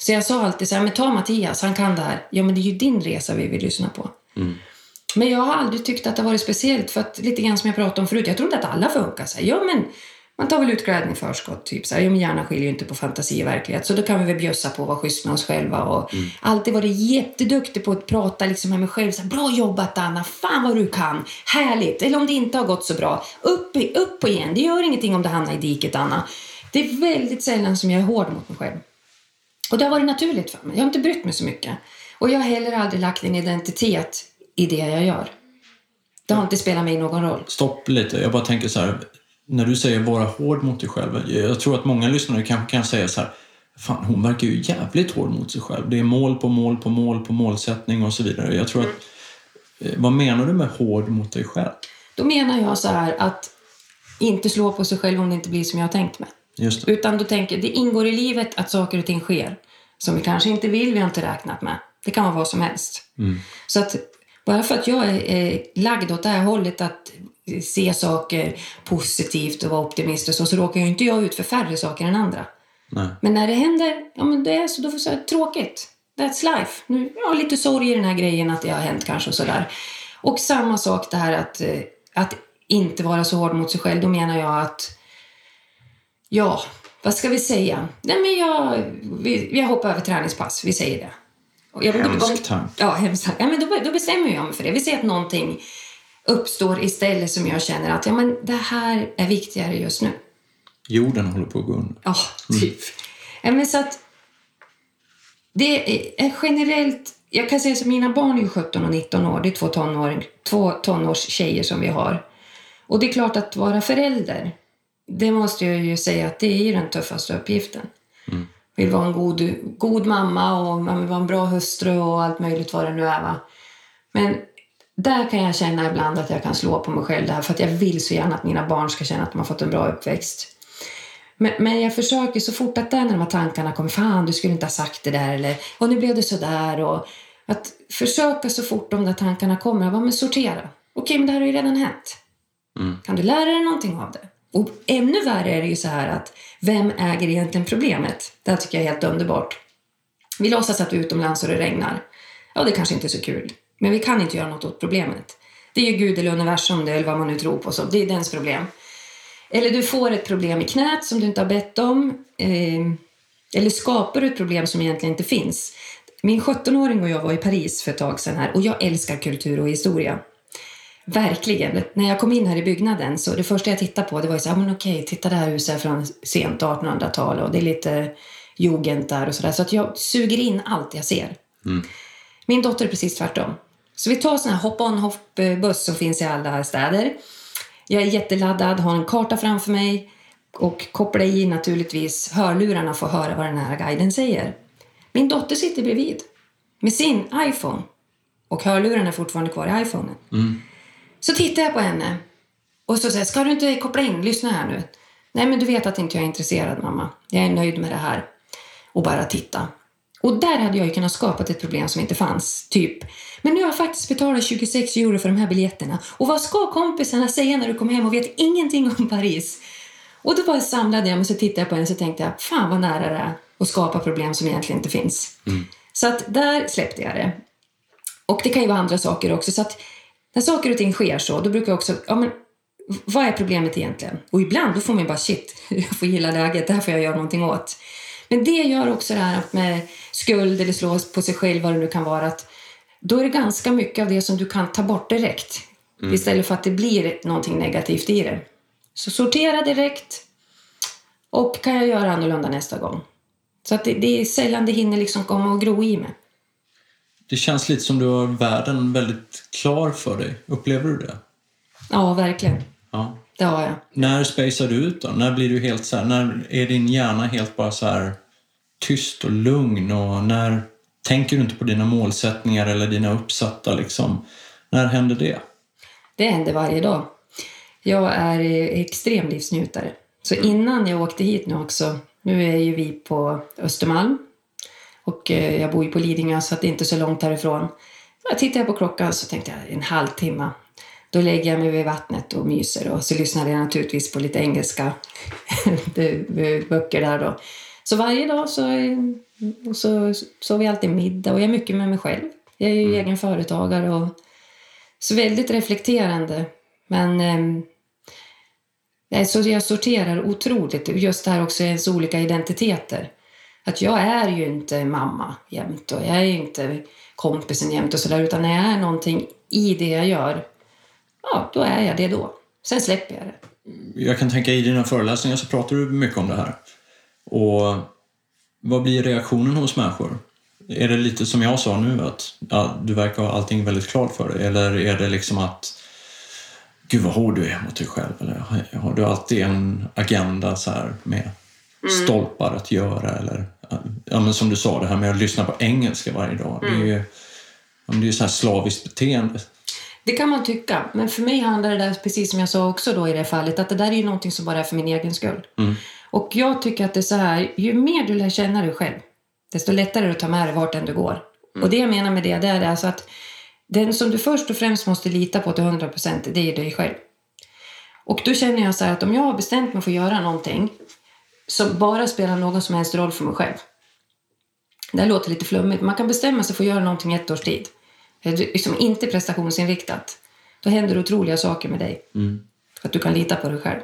S1: Så jag sa alltid så här, men ta Mattias, han kan det här. Ja, men det är ju din resa vi vill lyssna på. Men jag har aldrig tyckt att det varit speciellt, för att lite grann som jag pratade om förut, jag trodde att alla funkar så här. Ja, men man tar väl ut glädjen i förskott, typ så här. Ja, men hjärnan skiljer ju inte på fantasi och verklighet, så då kan vi väl bjussa på att vara schysst med oss själva och alltid varit jätteduktig på att prata liksom med mig själv. Så här, bra jobbat Anna, fan vad du kan, härligt. Eller om det inte har gått så bra, upp, upp igen. Det gör ingenting om det hamnar i diket Anna. Det är väldigt sällan som jag är hård mot mig själv. Och det har varit naturligt för mig. Jag har inte brytt mig så mycket. Och jag har heller aldrig lagt en identitet i det jag gör. Det har inte spelat mig någon roll.
S3: Stopp lite. Jag bara tänker så här. När du säger vara hård mot dig själv. Jag tror att många lyssnare kanske kan säga så här. Fan, hon verkar ju jävligt hård mot sig själv. Det är mål på mål på mål på målsättning och så vidare. Jag tror att... eh, Vad menar du med hård mot dig själv?
S1: Då menar jag så här att inte slå på sig själv om det inte blir som jag har tänkt mig. Utan då tänker det ingår i livet att saker och ting sker som vi kanske inte vill, vi har inte räknat med. Det kan vara vad som helst. Så att bara för att jag är, lagd åt det här hållet att se saker positivt och vara optimist och så, så råkar ju inte jag ut för färre saker än andra.
S3: Nej.
S1: Men när det händer, ja men det är så, då får jag säga tråkigt. That's life. Nu, ja, lite sorg i den här grejen att det har hänt kanske och sådär. Och samma sak det här att, eh, att inte vara så hård mot sig själv. Då menar jag att, ja, vad ska vi säga? Nej men jag, vi, vi hoppar över träningspass, vi säger det. Och jag,
S3: Hemsk tanke.
S1: Ja, hemskt. Ja, men då, då bestämmer jag mig för det. Vi säger att någonting uppstår istället som jag känner att ja, men det här är viktigare just nu.
S3: Jorden håller på att gå under.
S1: Ja, typ. Ja, men så att det är generellt... Jag kan säga så mina barn är ju 17 och 19 år. Det är två, tonår, två tonårstjejer som vi har. Och det är klart att vara förälder, det måste jag ju säga att det är ju den tuffaste uppgiften. Vill vara en god, god mamma och man vill vara en bra hustru och allt möjligt vad det nu är. Va? Men där kan jag känna ibland att jag kan slå på mig själv där för att jag vill så gärna att mina barn ska känna att de har fått en bra uppväxt. Men, men jag försöker så fort att när de här tankarna kommer, fan du skulle inte ha sagt det där eller och nu blev det så där och att försöka så fort de där tankarna kommer, bara, men sortera. Okej, men det här har ju redan hänt. Kan du lära dig någonting av det? Och ännu värre är det ju så här att vem äger egentligen problemet? Det här tycker jag är helt underbart. Vi låtsas att vi är utomlands och det regnar. Ja, det kanske inte är så kul. Men vi kan inte göra något åt problemet. Det är ju Gud eller universum det, eller vad man nu tror på. Så det är dens problem. Eller du får ett problem i knät som du inte har bett om. Eh, eller skapar du ett problem som egentligen inte finns. Min 17-åring och jag var i Paris för ett tag sedan här och jag älskar kultur och historia. Verkligen. När jag kom in här i byggnaden så det första jag tittade på det var ju så här, men okej, titta det här huset är från sent 1800-tal och det är lite jugend där och sådär. Så att jag suger in allt jag ser. Min dotter är precis tvärtom. Så vi tar sån här hop-on hop-buss som finns i alla städer. Jag är jätteladdad, har en karta framför mig och kopplar i naturligtvis hörlurarna för att höra vad den här guiden säger. Min dotter sitter bredvid med sin iPhone och hörlurarna är fortfarande kvar i iPhonen. Så tittar jag på henne och så säger jag, ska du inte koppla in? Lyssna här nu. Nej, men du vet att inte jag är intresserad mamma. Jag är nöjd med det här. Och bara titta. Och där hade jag ju kunnat skapa ett problem som inte fanns. Typ, men nu har jag faktiskt betalat 26 euro för de här biljetterna. Och vad ska kompisarna säga när du kommer hem och vet ingenting om Paris? Och då bara samlade jag mig så tittade jag på henne och så tänkte jag, fan vad nära det är att skapa problem som egentligen inte finns. Så att där släppte jag det. Och det kan ju vara andra saker också. Så att när saker och ting sker så, då brukar jag också, ja men vad är problemet egentligen? Och ibland då får man bara shit, jag får gilla läget, det här får jag göra någonting åt. Men det gör också det här att med skuld eller slå på sig själv, vad det nu kan vara, att då är det ganska mycket av det som du kan ta bort direkt. Istället för att det blir någonting negativt i det. Så sortera direkt och kan jag göra annorlunda nästa gång. Så att det, det är sällan det hinner liksom komma och gro i mig.
S3: Det känns lite som du har världen väldigt klar för dig. Upplever du det?
S1: Ja, verkligen.
S3: Ja.
S1: Det har jag.
S3: När spacear du ut då? När blir du helt så här, när är din hjärna helt bara så här tyst och lugn och när tänker du inte på dina målsättningar eller dina uppsatta liksom? När händer det?
S1: Det händer varje dag. Jag är extrem livsnjutare. Så innan jag åkte hit nu också, nu är ju vi på Östermalm och eh, jag bor ju på Lidingö så det är inte så långt härifrån. Jag tittade på klockan så tänkte jag en halvtimme. Då lägger jag mig vid vattnet och myser och så lyssnar jag naturligtvis på lite engelska böcker där då. Så varje dag så, så sover vi alltid middag och jag är mycket med mig själv. Jag är ju egen företagare och så väldigt reflekterande. Men eh, så jag sorterar otroligt. Just det här också ens olika identiteter. Att jag är ju inte mamma jämt och jag är inte kompisen jämt och sådär. Utan när jag är någonting i det jag gör, ja, då är jag det då. Sen släpper jag det.
S3: Jag kan tänka i dina föreläsningar så pratar du mycket om det här. Och vad blir reaktionen hos människor? är det lite som jag sa nu att ja, du verkar ha allting väldigt klart för dig? Eller är det liksom att Gud vad hård du är mot dig själv? Eller har du alltid en agenda så här med mm. stolpar att göra? Eller, ja, men som du sa, det här med att lyssna på engelska varje dag. Mm. Det är ju det är så här slaviskt beteende.
S1: Det kan man tycka, men för mig handlar det där, precis som jag sa också då i det fallet, att det där är ju någonting som bara är för min egen skull. Mm. Och jag tycker att det är så här, ju mer du lär känna dig själv, desto lättare är det att ta med dig vart än du går. Mm. Och det jag menar med det, det är alltså att den som du först och främst måste lita på till 100 procent, det är dig själv. Och då känner jag så här att om jag har bestämt mig för att göra någonting som bara spelar någon som helst roll för mig själv. Det här låter lite flummigt, man kan bestämma sig för att göra någonting ett års tid. Liksom inte prestationsinriktat. Då händer otroliga saker med dig. Mm. Att du kan lita på dig själv.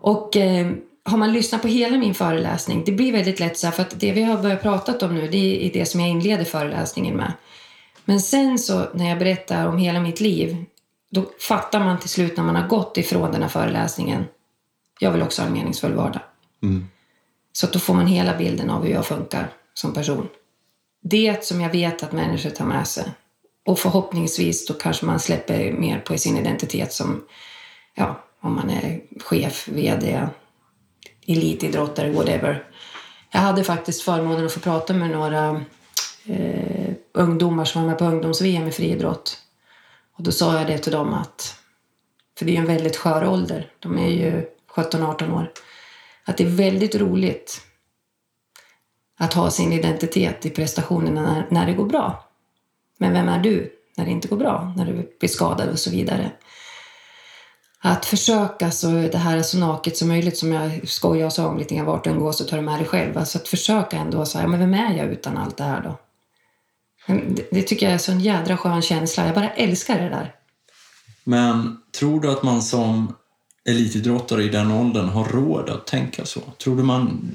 S1: Och eh, har man lyssnat på hela min föreläsning, det blir väldigt lätt så här, för att det vi har börjat prata om nu, det är det som jag inleder föreläsningen med. Men sen så när jag berättar om hela mitt liv, då fattar man till slut när man har gått ifrån den här föreläsningen, jag vill också ha en meningsfull vardag. Mm. Så att då får man hela bilden av hur jag funkar som person. Det som jag vet att människor tar med sig. Och förhoppningsvis då kanske man släpper mer på sin identitet som, ja, om man är chef, VD, elitidrottare, whatever. Jag hade faktiskt förmånen att få prata med några eh, ungdomar som var med på ungdoms-VM i friidrott. Och då sa jag det till dem att, för det är ju en väldigt skör ålder, de är ju 17-18 år, att det är väldigt roligt att ha sin identitet i prestationerna när, när det går bra. Men vem är du när det inte går bra, när du blir skadad och så vidare? Att försöka så det här är så naket som möjligt som jag skojar och sa om lite grann vart du än går så tar du med dig själv. Alltså att försöka ändå säga, men vem är jag utan allt det här då? Det, det tycker jag är så en jädra skön känsla. Jag bara älskar det där.
S3: Men tror du att man som elitidrottare i den åldern har råd att tänka så? Tror du man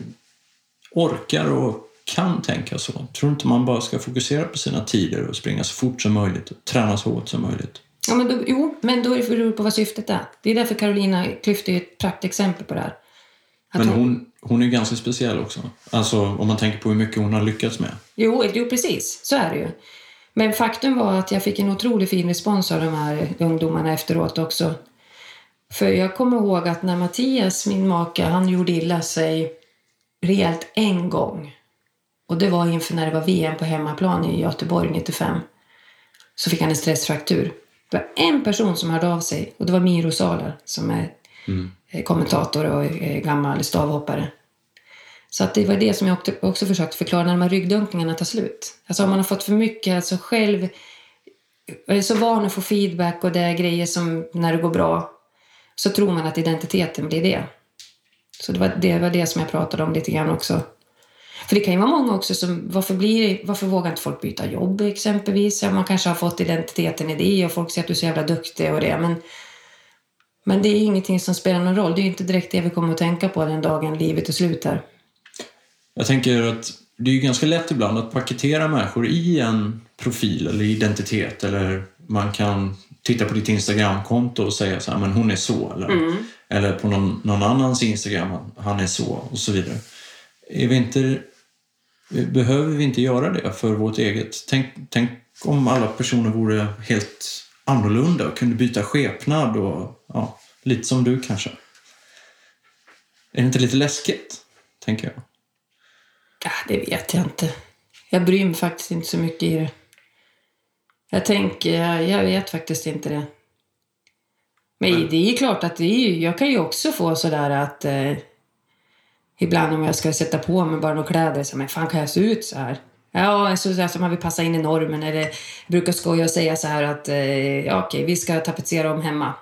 S3: orkar och kan tänka så? Tror du inte man bara ska fokusera på sina tider och springa så fort som möjligt och träna så hårt som möjligt?
S1: Ja, men då, jo, men då beror det på vad syftet är. Det är därför Carolina Klüft är ett praktexempel på det här.
S3: Att men hon, hon är ganska speciell också. Alltså om man tänker på hur mycket hon har lyckats med.
S1: Jo, jo precis. Så är det ju. Men faktum var att jag fick en otroligt fin respons av de här ungdomarna efteråt också. För jag kommer ihåg att när Mattias, min make, han gjorde illa sig rejält en gång. Och det var inför när det var VM på hemmaplan i Göteborg 95. Så fick han en stressfraktur. Det var en person som hörde av sig och det var Miro Salar som är mm. kommentator och gammal stavhoppare. Så att det var det som jag också försökte förklara när de här ryggdunkningarna tar slut. Alltså om man har fått för mycket, alltså själv är så van att få feedback och det är grejer som när det går bra så tror man att identiteten blir det. Så det var det, var det som jag pratade om lite grann också. För det kan ju vara många också som, varför, blir, varför vågar inte folk byta jobb exempelvis? Ja, man kanske har fått identiteten i det och folk säger att du är så jävla duktig och det. Men, men det är ingenting som spelar någon roll. Det är inte direkt det vi kommer att tänka på den dagen livet är slut här.
S3: Jag tänker att det är ganska lätt ibland att paketera människor i en profil eller identitet eller man kan titta på ditt Instagramkonto och säga så här, men hon är så. Eller, mm. eller på någon, någon annans Instagram, han är så och så vidare. Är vi inte, behöver vi inte göra det för vårt eget? Tänk, tänk om alla personer vore helt annorlunda och kunde byta skepnad och ja, lite som du kanske. Är det inte lite läskigt, tänker jag?
S1: Ja, det vet jag inte. Jag bryr mig faktiskt inte så mycket i det. Jag tänker, jag vet faktiskt inte det. Men mm. det är ju klart att det är ju, jag kan ju också få sådär att eh, ibland om jag ska sätta på mig bara några kläder, så men fan kan jag se ut så här? Ja, så där som man vill passa in i normen. Eller jag brukar skoja och säga så här att eh, ja, okej, vi ska tapetsera om hemma.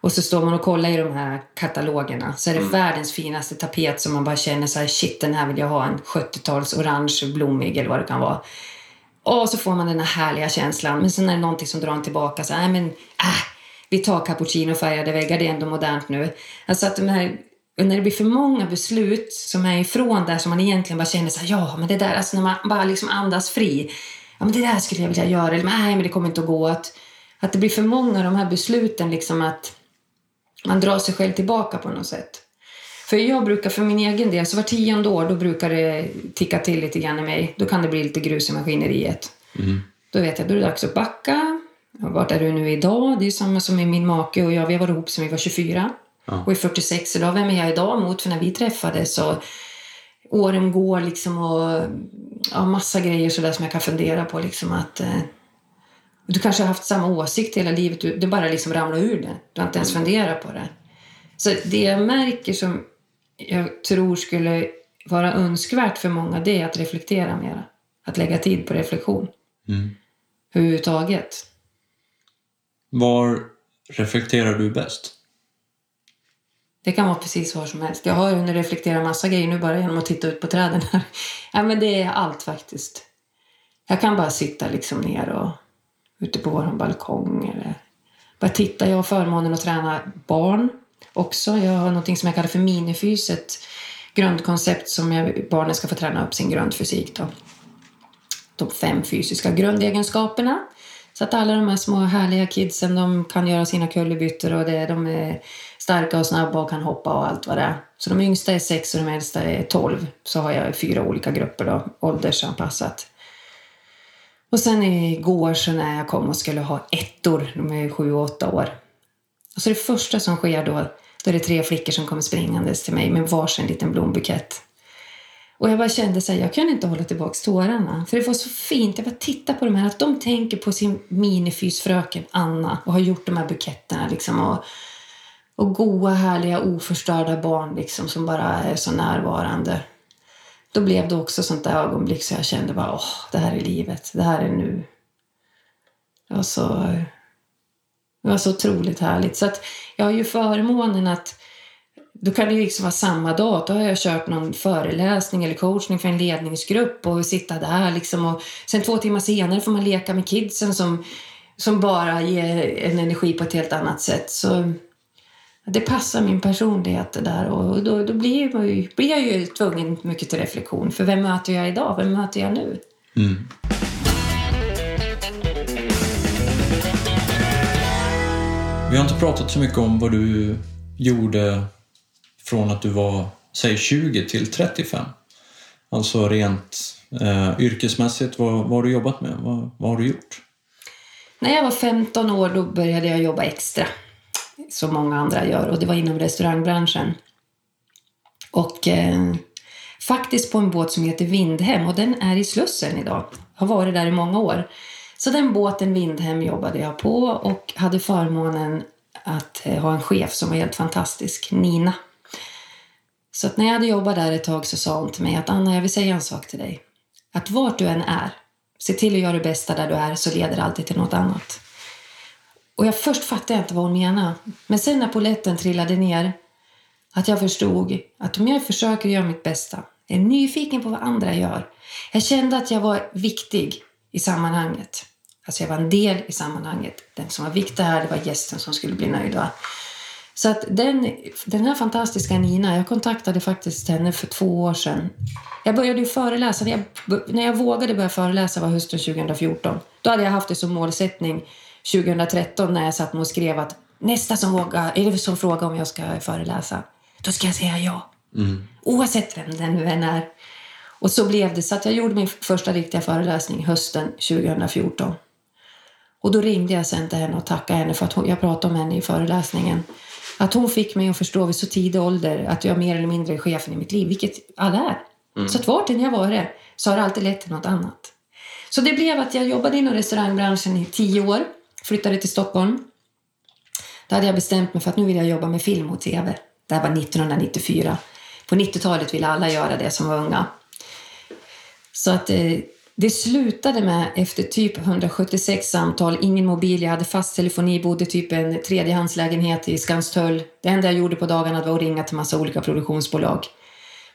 S1: Och så står man och kollar i de här katalogerna så är det mm. världens finaste tapet som man bara känner så här, shit den här vill jag ha en 70-tals orange blommig eller vad det kan vara. Och så får man den här härliga känslan. Men sen är det någonting som drar en tillbaka. Så, nej men, äh, vi tar cappuccinofärgade väggar, det är ändå modernt nu. Alltså att de här, när det blir för många beslut som är ifrån där som man egentligen bara känner så här, ja men det där, alltså när man bara liksom andas fri. Ja men det där skulle jag vilja göra, eller nej men det kommer inte att gå. Att, att det blir för många av de här besluten liksom att man drar sig själv tillbaka på något sätt. För jag brukar för min egen del, så var tionde år, då brukar det ticka till lite grann i mig. Då kan det bli lite grus i maskineriet. Då vet jag, då är det dags att backa. Vart är du nu idag? Det är samma som med min make och jag. Vi har varit ihop sedan vi var 24. Och är 46 idag. Vem är jag idag mot? För när vi träffades så åren går liksom och ja, massa grejer sådär som jag kan fundera på. Liksom att, eh, du kanske har haft samma åsikt hela livet. Du, det bara liksom ramlar ur det. Du har inte ens funderat på det. Så det jag märker som jag tror skulle vara önskvärt för många det är att reflektera mera. Att lägga tid på reflektion. Överhuvudtaget.
S3: Var reflekterar du bäst?
S1: Det kan vara precis var som helst. Jag har ju hunnit reflektera massa grejer nu bara genom att titta ut på träden här. Ja, men det är allt faktiskt. Jag kan bara sitta liksom ner och ute på vår balkong eller bara titta. Jag har förmånen att träna barn också. Jag har något som jag kallar för minifys, ett grundkoncept som jag, barnen ska få träna upp sin grundfysik. Då. De fem fysiska grundegenskaperna. Så att alla de här små härliga kidsen de kan göra sina kullerbyttor och det, de är starka och snabba och kan hoppa och allt vad det är. Så de yngsta är sex och de äldsta är tolv. Så har jag fyra olika grupper då, åldersanpassat. Och sen igår så när jag kom och skulle ha ettor, de är sju och åtta år. Och så det första som sker då, då är det tre flickor som kommer springandes till mig med varsin liten blombukett. Och jag bara kände så här, jag kan inte hålla tillbaka tårarna. För det var så fint, jag bara tittade på de här, att de tänker på sin minifysfröken Anna och har gjort de här buketterna liksom. Och, och goa, härliga, oförstörda barn liksom som bara är så närvarande. Då blev det också sånt där ögonblick så jag kände bara, åh, det här är livet, det här är nu. Det var så, det var så otroligt härligt. Så att jag har ju förmånen att då kan det liksom vara samma dag. Då har jag kört någon föreläsning eller coachning för en ledningsgrupp och sitta där liksom. Och sen två timmar senare får man leka med kidsen som, som bara ger en energi på ett helt annat sätt. Så det passar min personlighet det där och då, då blir, jag ju, blir jag ju tvungen mycket till reflektion. För vem möter jag idag? Vem möter jag nu? Mm.
S3: Vi har inte pratat så mycket om vad du gjorde från att du var, säg 20 till 35. Alltså rent eh, yrkesmässigt, vad, vad har du jobbat med? Vad, vad har du gjort?
S1: När jag var 15 år då började jag jobba extra. Som många andra gör. Och det var inom restaurangbranschen. Och eh, faktiskt på en båt som heter Vindhem. Och den är i Slussen idag. Har varit där i många år. Så den båten Vindhem jobbade jag på. Och hade förmånen att eh, ha en chef som var helt fantastisk. Nina. Så att när jag hade jobbat där ett tag så sa hon till mig att Anna, jag vill säga en sak till dig. Att vart du än är, se till att göra det bästa där du är så leder det alltid till något annat. Och jag först fattade jag inte vad hon menade. Men sen när poletten trillade ner, att jag förstod att om jag försöker göra mitt bästa, är nyfiken på vad andra gör. Jag kände att jag var viktig i sammanhanget. Alltså jag var en del i sammanhanget. Den som var viktig här, det var gästen som skulle bli nöjd. Va? Så att den, den här fantastiska Nina, jag kontaktade faktiskt henne för två år sedan. Jag började ju föreläsa, när jag, när jag vågade börja föreläsa var hösten 2014. Då hade jag haft det som målsättning 2013 när jag satt och skrev att nästa som, vågar, är det som frågar om jag ska föreläsa, då ska jag säga ja. Oavsett vem det nu än är. Och så blev det. Så att jag gjorde min första riktiga föreläsning hösten 2014. Och då ringde jag sen till henne och tackade henne för att hon, jag pratade om henne i föreläsningen. Att hon fick mig att förstå vid så tidig ålder att jag mer eller mindre är chefen i mitt liv, vilket alla är. Så att vart än jag varit så har det alltid lett till något annat. Så det blev att jag jobbade inom restaurangbranschen i tio år, flyttade till Stockholm. Då hade jag bestämt mig för att nu vill jag jobba med film och tv. Det här var 1994. På 90-talet ville alla göra det som var unga. Så att eh, det slutade med, efter typ 176 samtal, ingen mobil, jag hade fast telefoni, bodde typ i en tredjehandslägenhet i Skanstull. Det enda jag gjorde på dagarna var att ringa till massa olika produktionsbolag.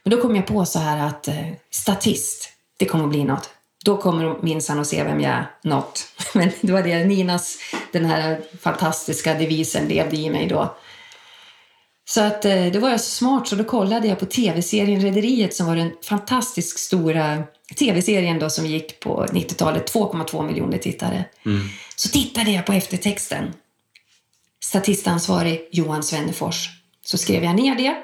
S1: Men då kom jag på så här att eh, statist, det kommer att bli något. Då kommer de minsann att se vem jag är, något. Men det var det, Ninas, den här fantastiska devisen levde i mig då. Så att eh, då var jag så smart så då kollade jag på tv-serien Rederiet som var den fantastiskt stora tv-serien då som gick på 90-talet, 2,2 miljoner tittare. Så tittade jag på eftertexten. Statistansvarig Johan Svennefors. Så skrev jag ner det.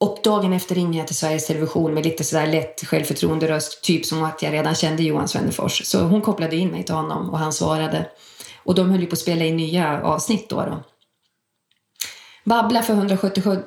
S1: Och dagen efter ringer jag till Sveriges Television med lite sådär lätt självförtroende röst, typ som att jag redan kände Johan Svennefors. Så hon kopplade in mig till honom och han svarade. Och de höll ju på att spela in nya avsnitt då. då. Babbla för 177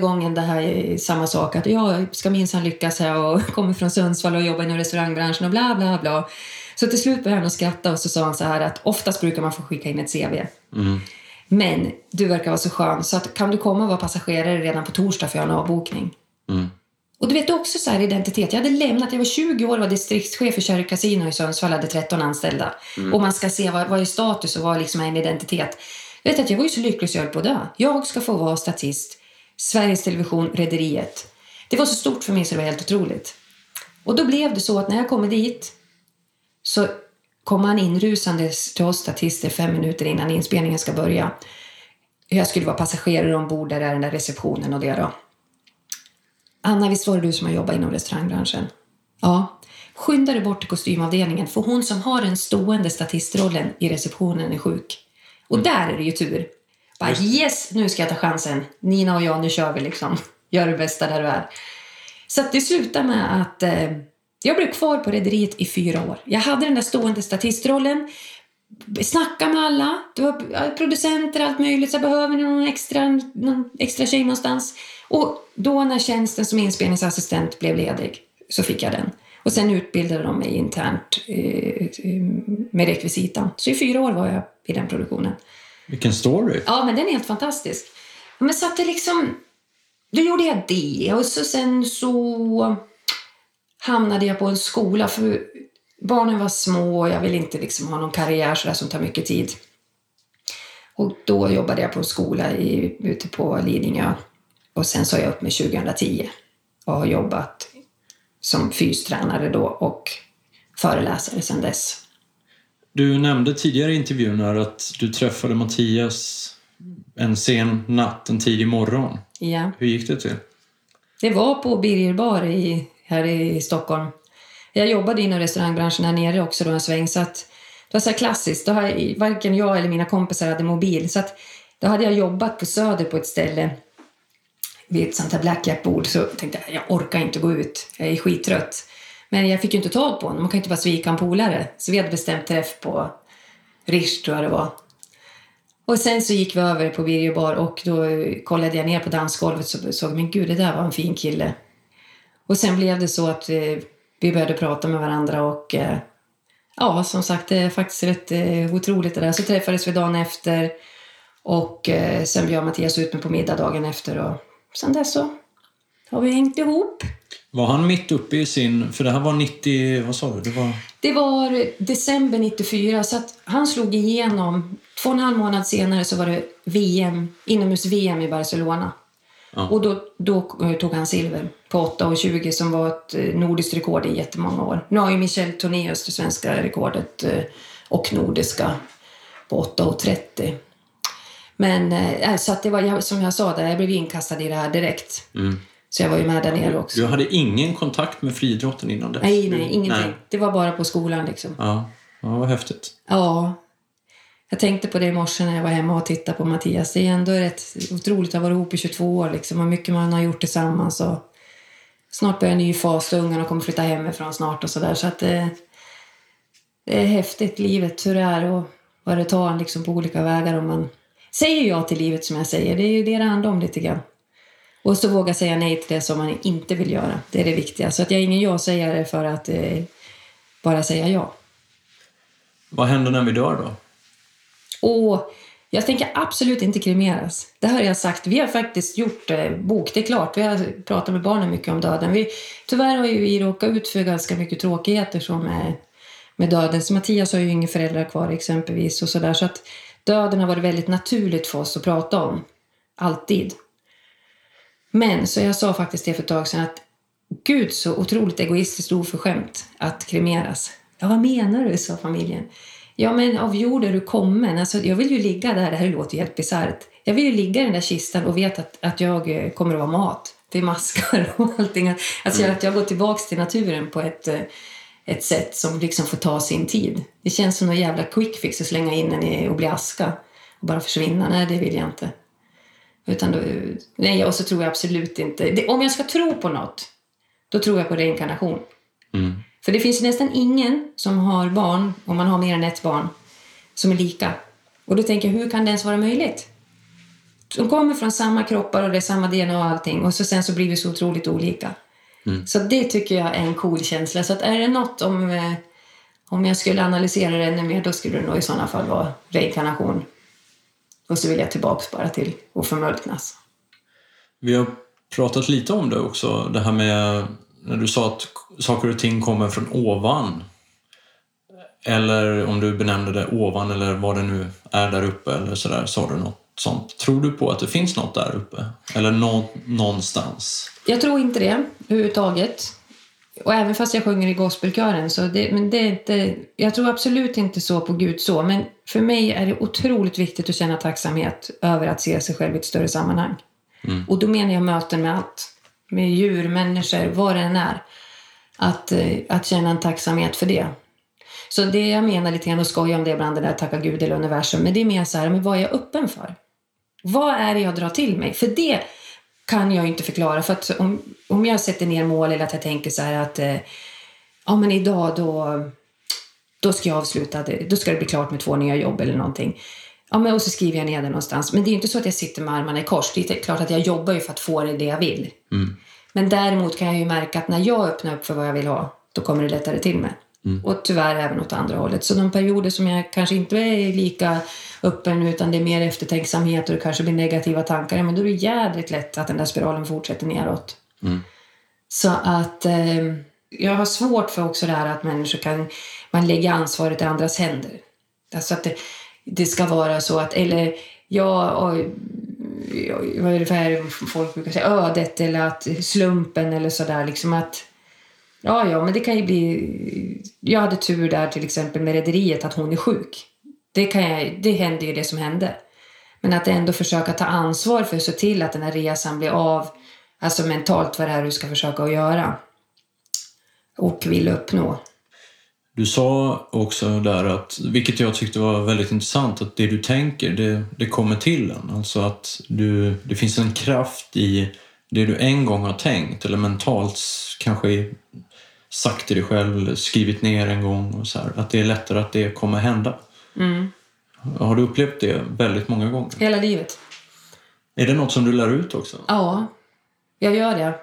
S1: gången det här är samma sak. Att jag ska minsann lyckas här och kommer från Sundsvall och jobbar inom restaurangbranschen och bla bla bla. Så till slut började han att skratta och så sa han så här att oftast brukar man få skicka in ett CV.
S3: Mm.
S1: Men du verkar vara så skön så att kan du komma och vara passagerare redan på torsdag för jag har en avbokning.
S3: Mm.
S1: Och du vet också så här identitet. Jag hade lämnat, jag var 20 år och var distriktschef för Cherry Casino i Sundsvall, hade 13 anställda. Och man ska se vad, vad är status och vad liksom är en identitet. Jag vet att jag var ju så lycklig så jag höll på att dö. Jag ska få vara statist. Sveriges Television, Rederiet. Det var så stort för mig så det var helt otroligt. Och då blev det så att när jag kom dit så kom han inrusandes till oss statister fem minuter innan inspelningen ska börja. Jag skulle vara passagerare ombord, där är den där receptionen och det då. Anna, visst var det du som har jobbat inom restaurangbranschen? Ja. Skynda dig bort till kostymavdelningen, för hon som har den stående statistrollen i receptionen är sjuk. Och där är det ju tur. Bara, yes, nu ska jag ta chansen. Nina och jag, nu kör vi liksom. Gör det bästa där du är. Så det slutade med att eh, jag blev kvar på rederiet i fyra år. Jag hade den där stående statistrollen. Snacka med alla. Det var producenter allt möjligt. Så behöver ni någon extra, någon extra tjej någonstans? Och då när tjänsten som inspelningsassistent blev ledig så fick jag den. Och sen utbildade de mig internt eh, med rekvisitan. Så i fyra år var jag i den produktionen.
S3: Vilken story!
S1: Ja, men den är helt fantastisk. Men så att det liksom... Då gjorde jag det och så sen så hamnade jag på en skola för barnen var små och jag ville inte liksom ha någon karriär sådär som tar mycket tid. Och då jobbade jag på en skola i, ute på Lidingö och sen sa jag upp mig 2010 och har jobbat som fystränare då och föreläsare sedan dess.
S3: Du nämnde tidigare i intervjun att du träffade Mattias en sen natt, en tidig morgon.
S1: Ja.
S3: Hur gick det till?
S1: Det var på Birger bar i, här i Stockholm. Jag jobbade inom restaurangbranschen här nere också då en sväng så att det var så klassiskt. Då hade, varken jag eller mina kompisar hade mobil så att då hade jag jobbat på Söder på ett ställe vid ett sånt här blackjack-bord så tänkte jag jag orkar inte gå ut, jag är skittrött. Men jag fick ju inte tag på honom, man kan ju inte bara svika en polare. Så vi hade bestämt träff på Rish tror jag det var. Och sen så gick vi över på Birger bar och då kollade jag ner på dansgolvet och såg men gud det där var en fin kille. Och sen blev det så att vi, vi började prata med varandra och eh, ja som sagt det är faktiskt rätt eh, otroligt det där. Så träffades vi dagen efter och sen bjöd Mattias ut mig på middag dagen efter och sen dess så har vi hängt ihop.
S3: Var han mitt uppe i sin... För det här var 90... Vad sa du? Det var...
S1: Det var december 94 så att han slog igenom. Två och en halv månad senare så var det VM, inomhus-VM i Barcelona.
S3: Ja.
S1: Och då, då eh, tog han silver på 8,20 som var ett eh, nordiskt rekord i jättemånga år. Nu har ju Michel Tornéus det svenska rekordet eh, och nordiska på 8,30. Men eh, så att det var som jag sa, där, jag blev inkastad i det här direkt.
S3: Mm.
S1: Så jag var ju med där nere också.
S3: Du hade ingen kontakt med friidrotten innan dess?
S1: Nej, nej, ingenting.
S3: Nej.
S1: Det var bara på skolan liksom.
S3: Ja, ja vad häftigt.
S1: Ja. Jag tänkte på det i morse när jag var hemma och tittade på Mattias. Det är ändå rätt otroligt att ha varit ihop i 22 år liksom. Och mycket man har gjort tillsammans. Och snart börjar en ny fas och ungarna kommer flytta hemifrån snart och sådär. Så att det, det är häftigt livet, hur det är och vad det tar liksom på olika vägar. Om man säger ja till livet som jag säger. Det är ju det det handlar om lite grann. Och så våga säga nej till det som man inte vill göra. Det är det viktiga. Så att jag är ingen ja-sägare för att eh, bara säga ja.
S3: Vad händer när vi dör då?
S1: Och jag tänker absolut inte kremeras. Det har jag sagt. Vi har faktiskt gjort eh, bok, det är klart. Vi har pratat med barnen mycket om döden. Vi, tyvärr har ju vi råkat ut för ganska mycket tråkigheter som är med döden. Så Mattias har ju inga föräldrar kvar exempelvis och sådär. Så att döden har varit väldigt naturligt för oss att prata om. Alltid. Men så jag sa faktiskt det för ett tag sedan att Gud så otroligt egoistiskt och oförskämt att kremeras. Ja, vad menar du? sa familjen. Ja, men av jord är du kommen. Alltså, jag vill ju ligga där, det här låter ju helt bisarrt. Jag vill ju ligga i den där kistan och veta att, att jag eh, kommer att vara mat till maskar och allting. Alltså att jag går tillbaks till naturen på ett, eh, ett sätt som liksom får ta sin tid. Det känns som någon jävla quick fix att slänga in den i och bli aska och bara försvinna. Nej, det vill jag inte. Utan då, nej, och så tror jag absolut inte... Det, om jag ska tro på något, då tror jag på reinkarnation.
S3: Mm.
S1: För det finns nästan ingen som har barn, om man har mer än ett barn, som är lika. Och då tänker jag, hur kan det ens vara möjligt? De kommer från samma kroppar och det är samma DNA och allting och så sen så blir vi så otroligt olika.
S3: Mm.
S1: Så det tycker jag är en cool känsla. Så att är det något om, eh, om jag skulle analysera det ännu mer, då skulle det nog i sådana fall vara reinkarnation. Och så vill jag tillbaks bara till att förmörknas.
S3: Vi har pratat lite om det också, det här med när du sa att saker och ting kommer från ovan. Eller om du benämnde det ovan eller vad det nu är där uppe eller sådär, sa du något sånt. Tror du på att det finns något där uppe? Eller nå någonstans?
S1: Jag tror inte det överhuvudtaget. Och även fast jag sjunger i gospelkören så det, men det är inte, jag tror absolut inte så på Gud så. Men för mig är det otroligt viktigt att känna tacksamhet över att se sig själv i ett större sammanhang.
S3: Mm.
S1: Och då menar jag möten med allt. Med djur, människor, vad det än är. Att, eh, att känna en tacksamhet för det. Så det jag menar lite grann, och skojar om det ibland, det där tacka Gud eller universum. Men det är mer så här, men vad är jag öppen för? Vad är det jag drar till mig? För det kan jag inte förklara. För att om, om jag sätter ner mål eller att jag tänker så här att eh, ja men idag då, då ska jag avsluta, då ska det bli klart med två nya jobb eller någonting. Ja, men och så skriver jag ner det någonstans. Men det är inte så att jag sitter med armarna i kors. Det är klart att jag jobbar ju för att få det, det jag vill.
S3: Mm.
S1: Men däremot kan jag ju märka att när jag öppnar upp för vad jag vill ha, då kommer det lättare till mig.
S3: Mm.
S1: Och tyvärr även åt andra hållet. Så de perioder som jag kanske inte är lika öppen utan det är mer eftertänksamhet och det kanske blir negativa tankar, men då är det jädrigt lätt att den där spiralen fortsätter neråt.
S3: Mm.
S1: Så att eh, jag har svårt för också det här att människor kan man lägga ansvaret i andras händer. Alltså att det, det ska vara så att, eller ja, oj, oj, vad är det för folk brukar säga, ödet eller att slumpen eller sådär liksom att Ja, ja, men det kan ju bli... Jag hade tur där till exempel med rederiet att hon är sjuk. Det, kan jag, det hände ju det som hände. Men att ändå försöka ta ansvar för att se till att den här resan blir av. Alltså mentalt vad det är du ska försöka att göra. Och vill uppnå.
S3: Du sa också där att, vilket jag tyckte var väldigt intressant, att det du tänker, det, det kommer till en. Alltså att du, det finns en kraft i det du en gång har tänkt eller mentalt kanske sagt till dig själv skrivit ner en gång och så här, att det är lättare att det kommer hända.
S1: Mm.
S3: Har du upplevt det väldigt många gånger?
S1: Hela livet.
S3: Är det något som du lär ut också?
S1: Ja, jag gör det.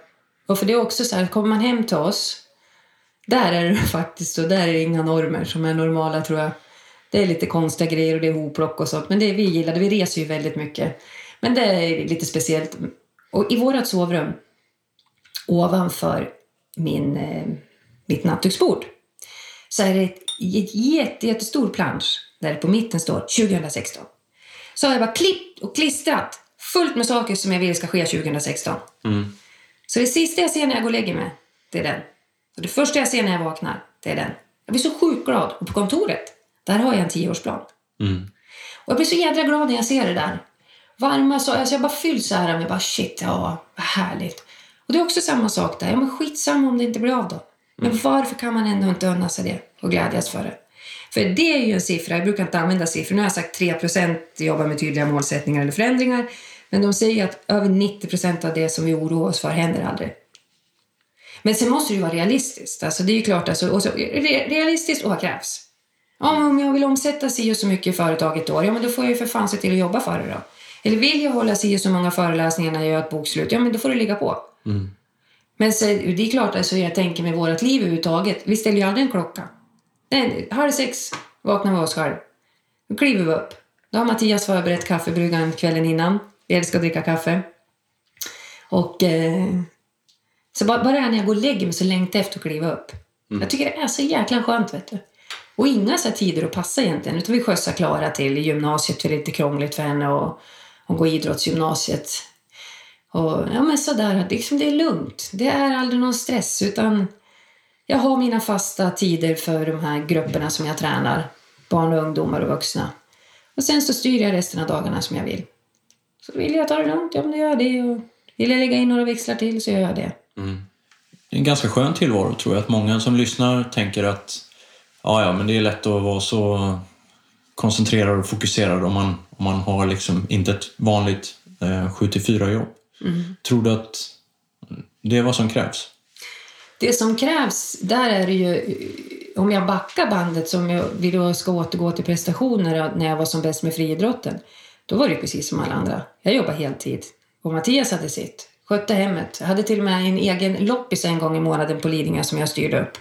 S1: Och för det är också så här, kommer man hem till oss, där är det faktiskt så, där är det inga normer som är normala tror jag. Det är lite konstiga grejer och det är hopplock och sånt, men det vi gillar det. Vi reser ju väldigt mycket. Men det är lite speciellt. Och i vårt sovrum, ovanför min, eh, mitt nattduksbord, så är det ett jätte, jättestor plansch där det på mitten står 2016. Så har jag bara klippt och klistrat fullt med saker som jag vill ska ske 2016.
S3: Mm.
S1: Så det sista jag ser när jag går och lägger mig, det är den. Och det första jag ser när jag vaknar, det är den. Jag blir så sjukt glad. Och på kontoret, där har jag en tioårsplan.
S3: Mm.
S1: Och jag blir så jädra glad när jag ser det där. Varma så, alltså jag bara fylls så här med bara shit, ja, vad härligt. Och det är också samma sak där. Ja, men skitsamma om det inte blir av då. Men varför kan man ändå inte unna sig det och glädjas för det? För det är ju en siffra, jag brukar inte använda siffror. Nu har jag sagt 3% jobbar med tydliga målsättningar eller förändringar. Men de säger att över 90% av det som vi oroar oss för händer aldrig. Men sen måste det ju vara realistiskt. Alltså det är ju klart, alltså, och så, re, realistiskt och vad krävs? Ja, om jag vill omsätta si och så mycket i företaget då, ja men då får jag ju för fan se till att jobba för det då. Eller vill jag hålla si och så många föreläsningar när jag gör ett bokslut, ja men då får du ligga på.
S3: Mm.
S1: Men så, det är klart, alltså, jag tänker med vårt liv överhuvudtaget, vi ställer ju aldrig en klocka. Nej, halv sex vaknar vi oss själv. Då kliver vi upp. Då har Mattias förberett kaffebryggan kvällen innan. Vi älskar att dricka kaffe. Och eh, så bara, bara när jag går och lägger mig så längtar jag efter att kliva upp. Jag tycker det är så jäkla skönt, vet du. Och inga så tider att passa egentligen. Utan vi skjutsar Klara till gymnasiet för det är lite krångligt för henne och hon går idrottsgymnasiet. Och ja, men sådär, liksom det är lugnt. Det är aldrig någon stress utan jag har mina fasta tider för de här grupperna som jag tränar. Barn och ungdomar och vuxna. Och sen så styr jag resten av dagarna som jag vill. Så vill jag ta det lugnt, ja men då gör jag det. Och vill jag lägga in några växlar till så gör jag det. Mm.
S3: Det är en ganska skön tillvaro tror jag. Att många som lyssnar tänker att ja, ja, men det är lätt att vara så koncentrerad och fokuserad om man, om man har liksom inte ett vanligt eh, 74 jobb. Tror du att det är vad som krävs?
S1: Det som krävs, där är det ju... Om jag backar bandet, som jag vill jag ska återgå till prestationer när jag var som bäst med friidrotten. Då var det precis som alla andra. Jag jobbade heltid. Och Mattias hade sitt. Skötte hemmet. Jag hade till och med en egen loppis en gång i månaden på Lidingö som jag styrde upp.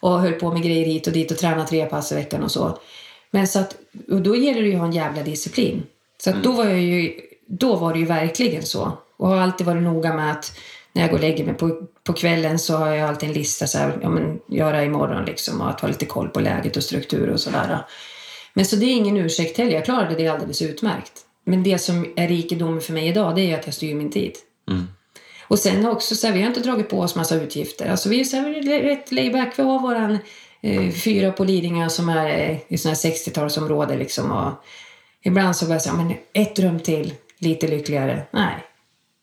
S1: Och höll på med grejer hit och dit och tränade tre pass i veckan och så. Men så att, och då gäller det ju att ha en jävla disciplin. Så att då var jag ju, då var det ju verkligen så. Och har alltid varit noga med att när jag går och lägger mig på, på kvällen så har jag alltid en lista så här, ja men göra imorgon liksom och att ha lite koll på läget och struktur och sådär. Men så det är ingen ursäkt heller, jag klarade det alldeles utmärkt. Men det som är rikedom för mig idag det är att jag styr min tid. Och sen också så här, vi har inte dragit på oss massa utgifter. Alltså vi är så här, rätt layback. Vi har våran eh, fyra på Lidingö som är eh, i sådana här 60-talsområde liksom. Och ibland så bara så här, men ett rum till, lite lyckligare. Nej,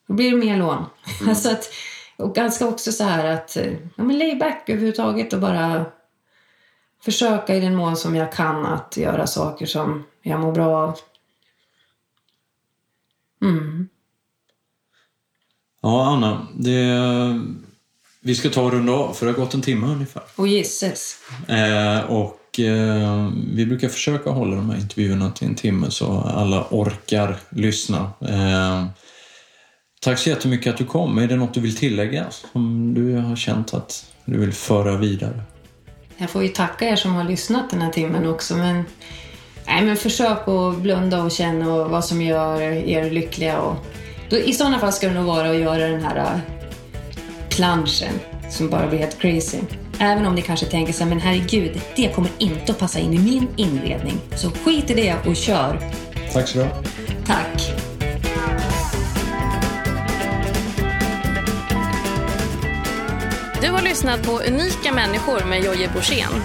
S1: då blir det mer lån. alltså att, och ganska också så här att, eh, ja men layback överhuvudtaget och bara försöka i den mån som jag kan att göra saker som jag mår bra av. Mm.
S3: Ja, Anna. Det, vi ska ta och runda av, för det har gått en timme ungefär.
S1: Och gisses.
S3: Eh, och eh, vi brukar försöka hålla de här intervjuerna till en timme så alla orkar lyssna. Eh, tack så jättemycket att du kom. Är det något du vill tillägga som du har känt att du vill föra vidare?
S1: Jag får ju tacka er som har lyssnat den här timmen också. Men, nej, men försök att blunda och känna vad som gör er lyckliga. Och, då, I sådana fall ska det nog vara att göra den här uh, planschen som bara blir helt crazy. Även om ni kanske tänker så här, men herregud, det kommer inte att passa in i min inredning. Så skit i det och kör.
S3: Tack så du.
S1: Tack.
S2: Du har lyssnat på Unika människor med Jojje Borssén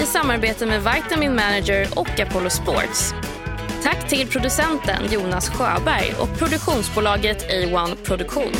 S2: i samarbete med Vitamin Manager och Apollo Sports. Tack till producenten Jonas Sjöberg och produktionsbolaget A1 Produktion.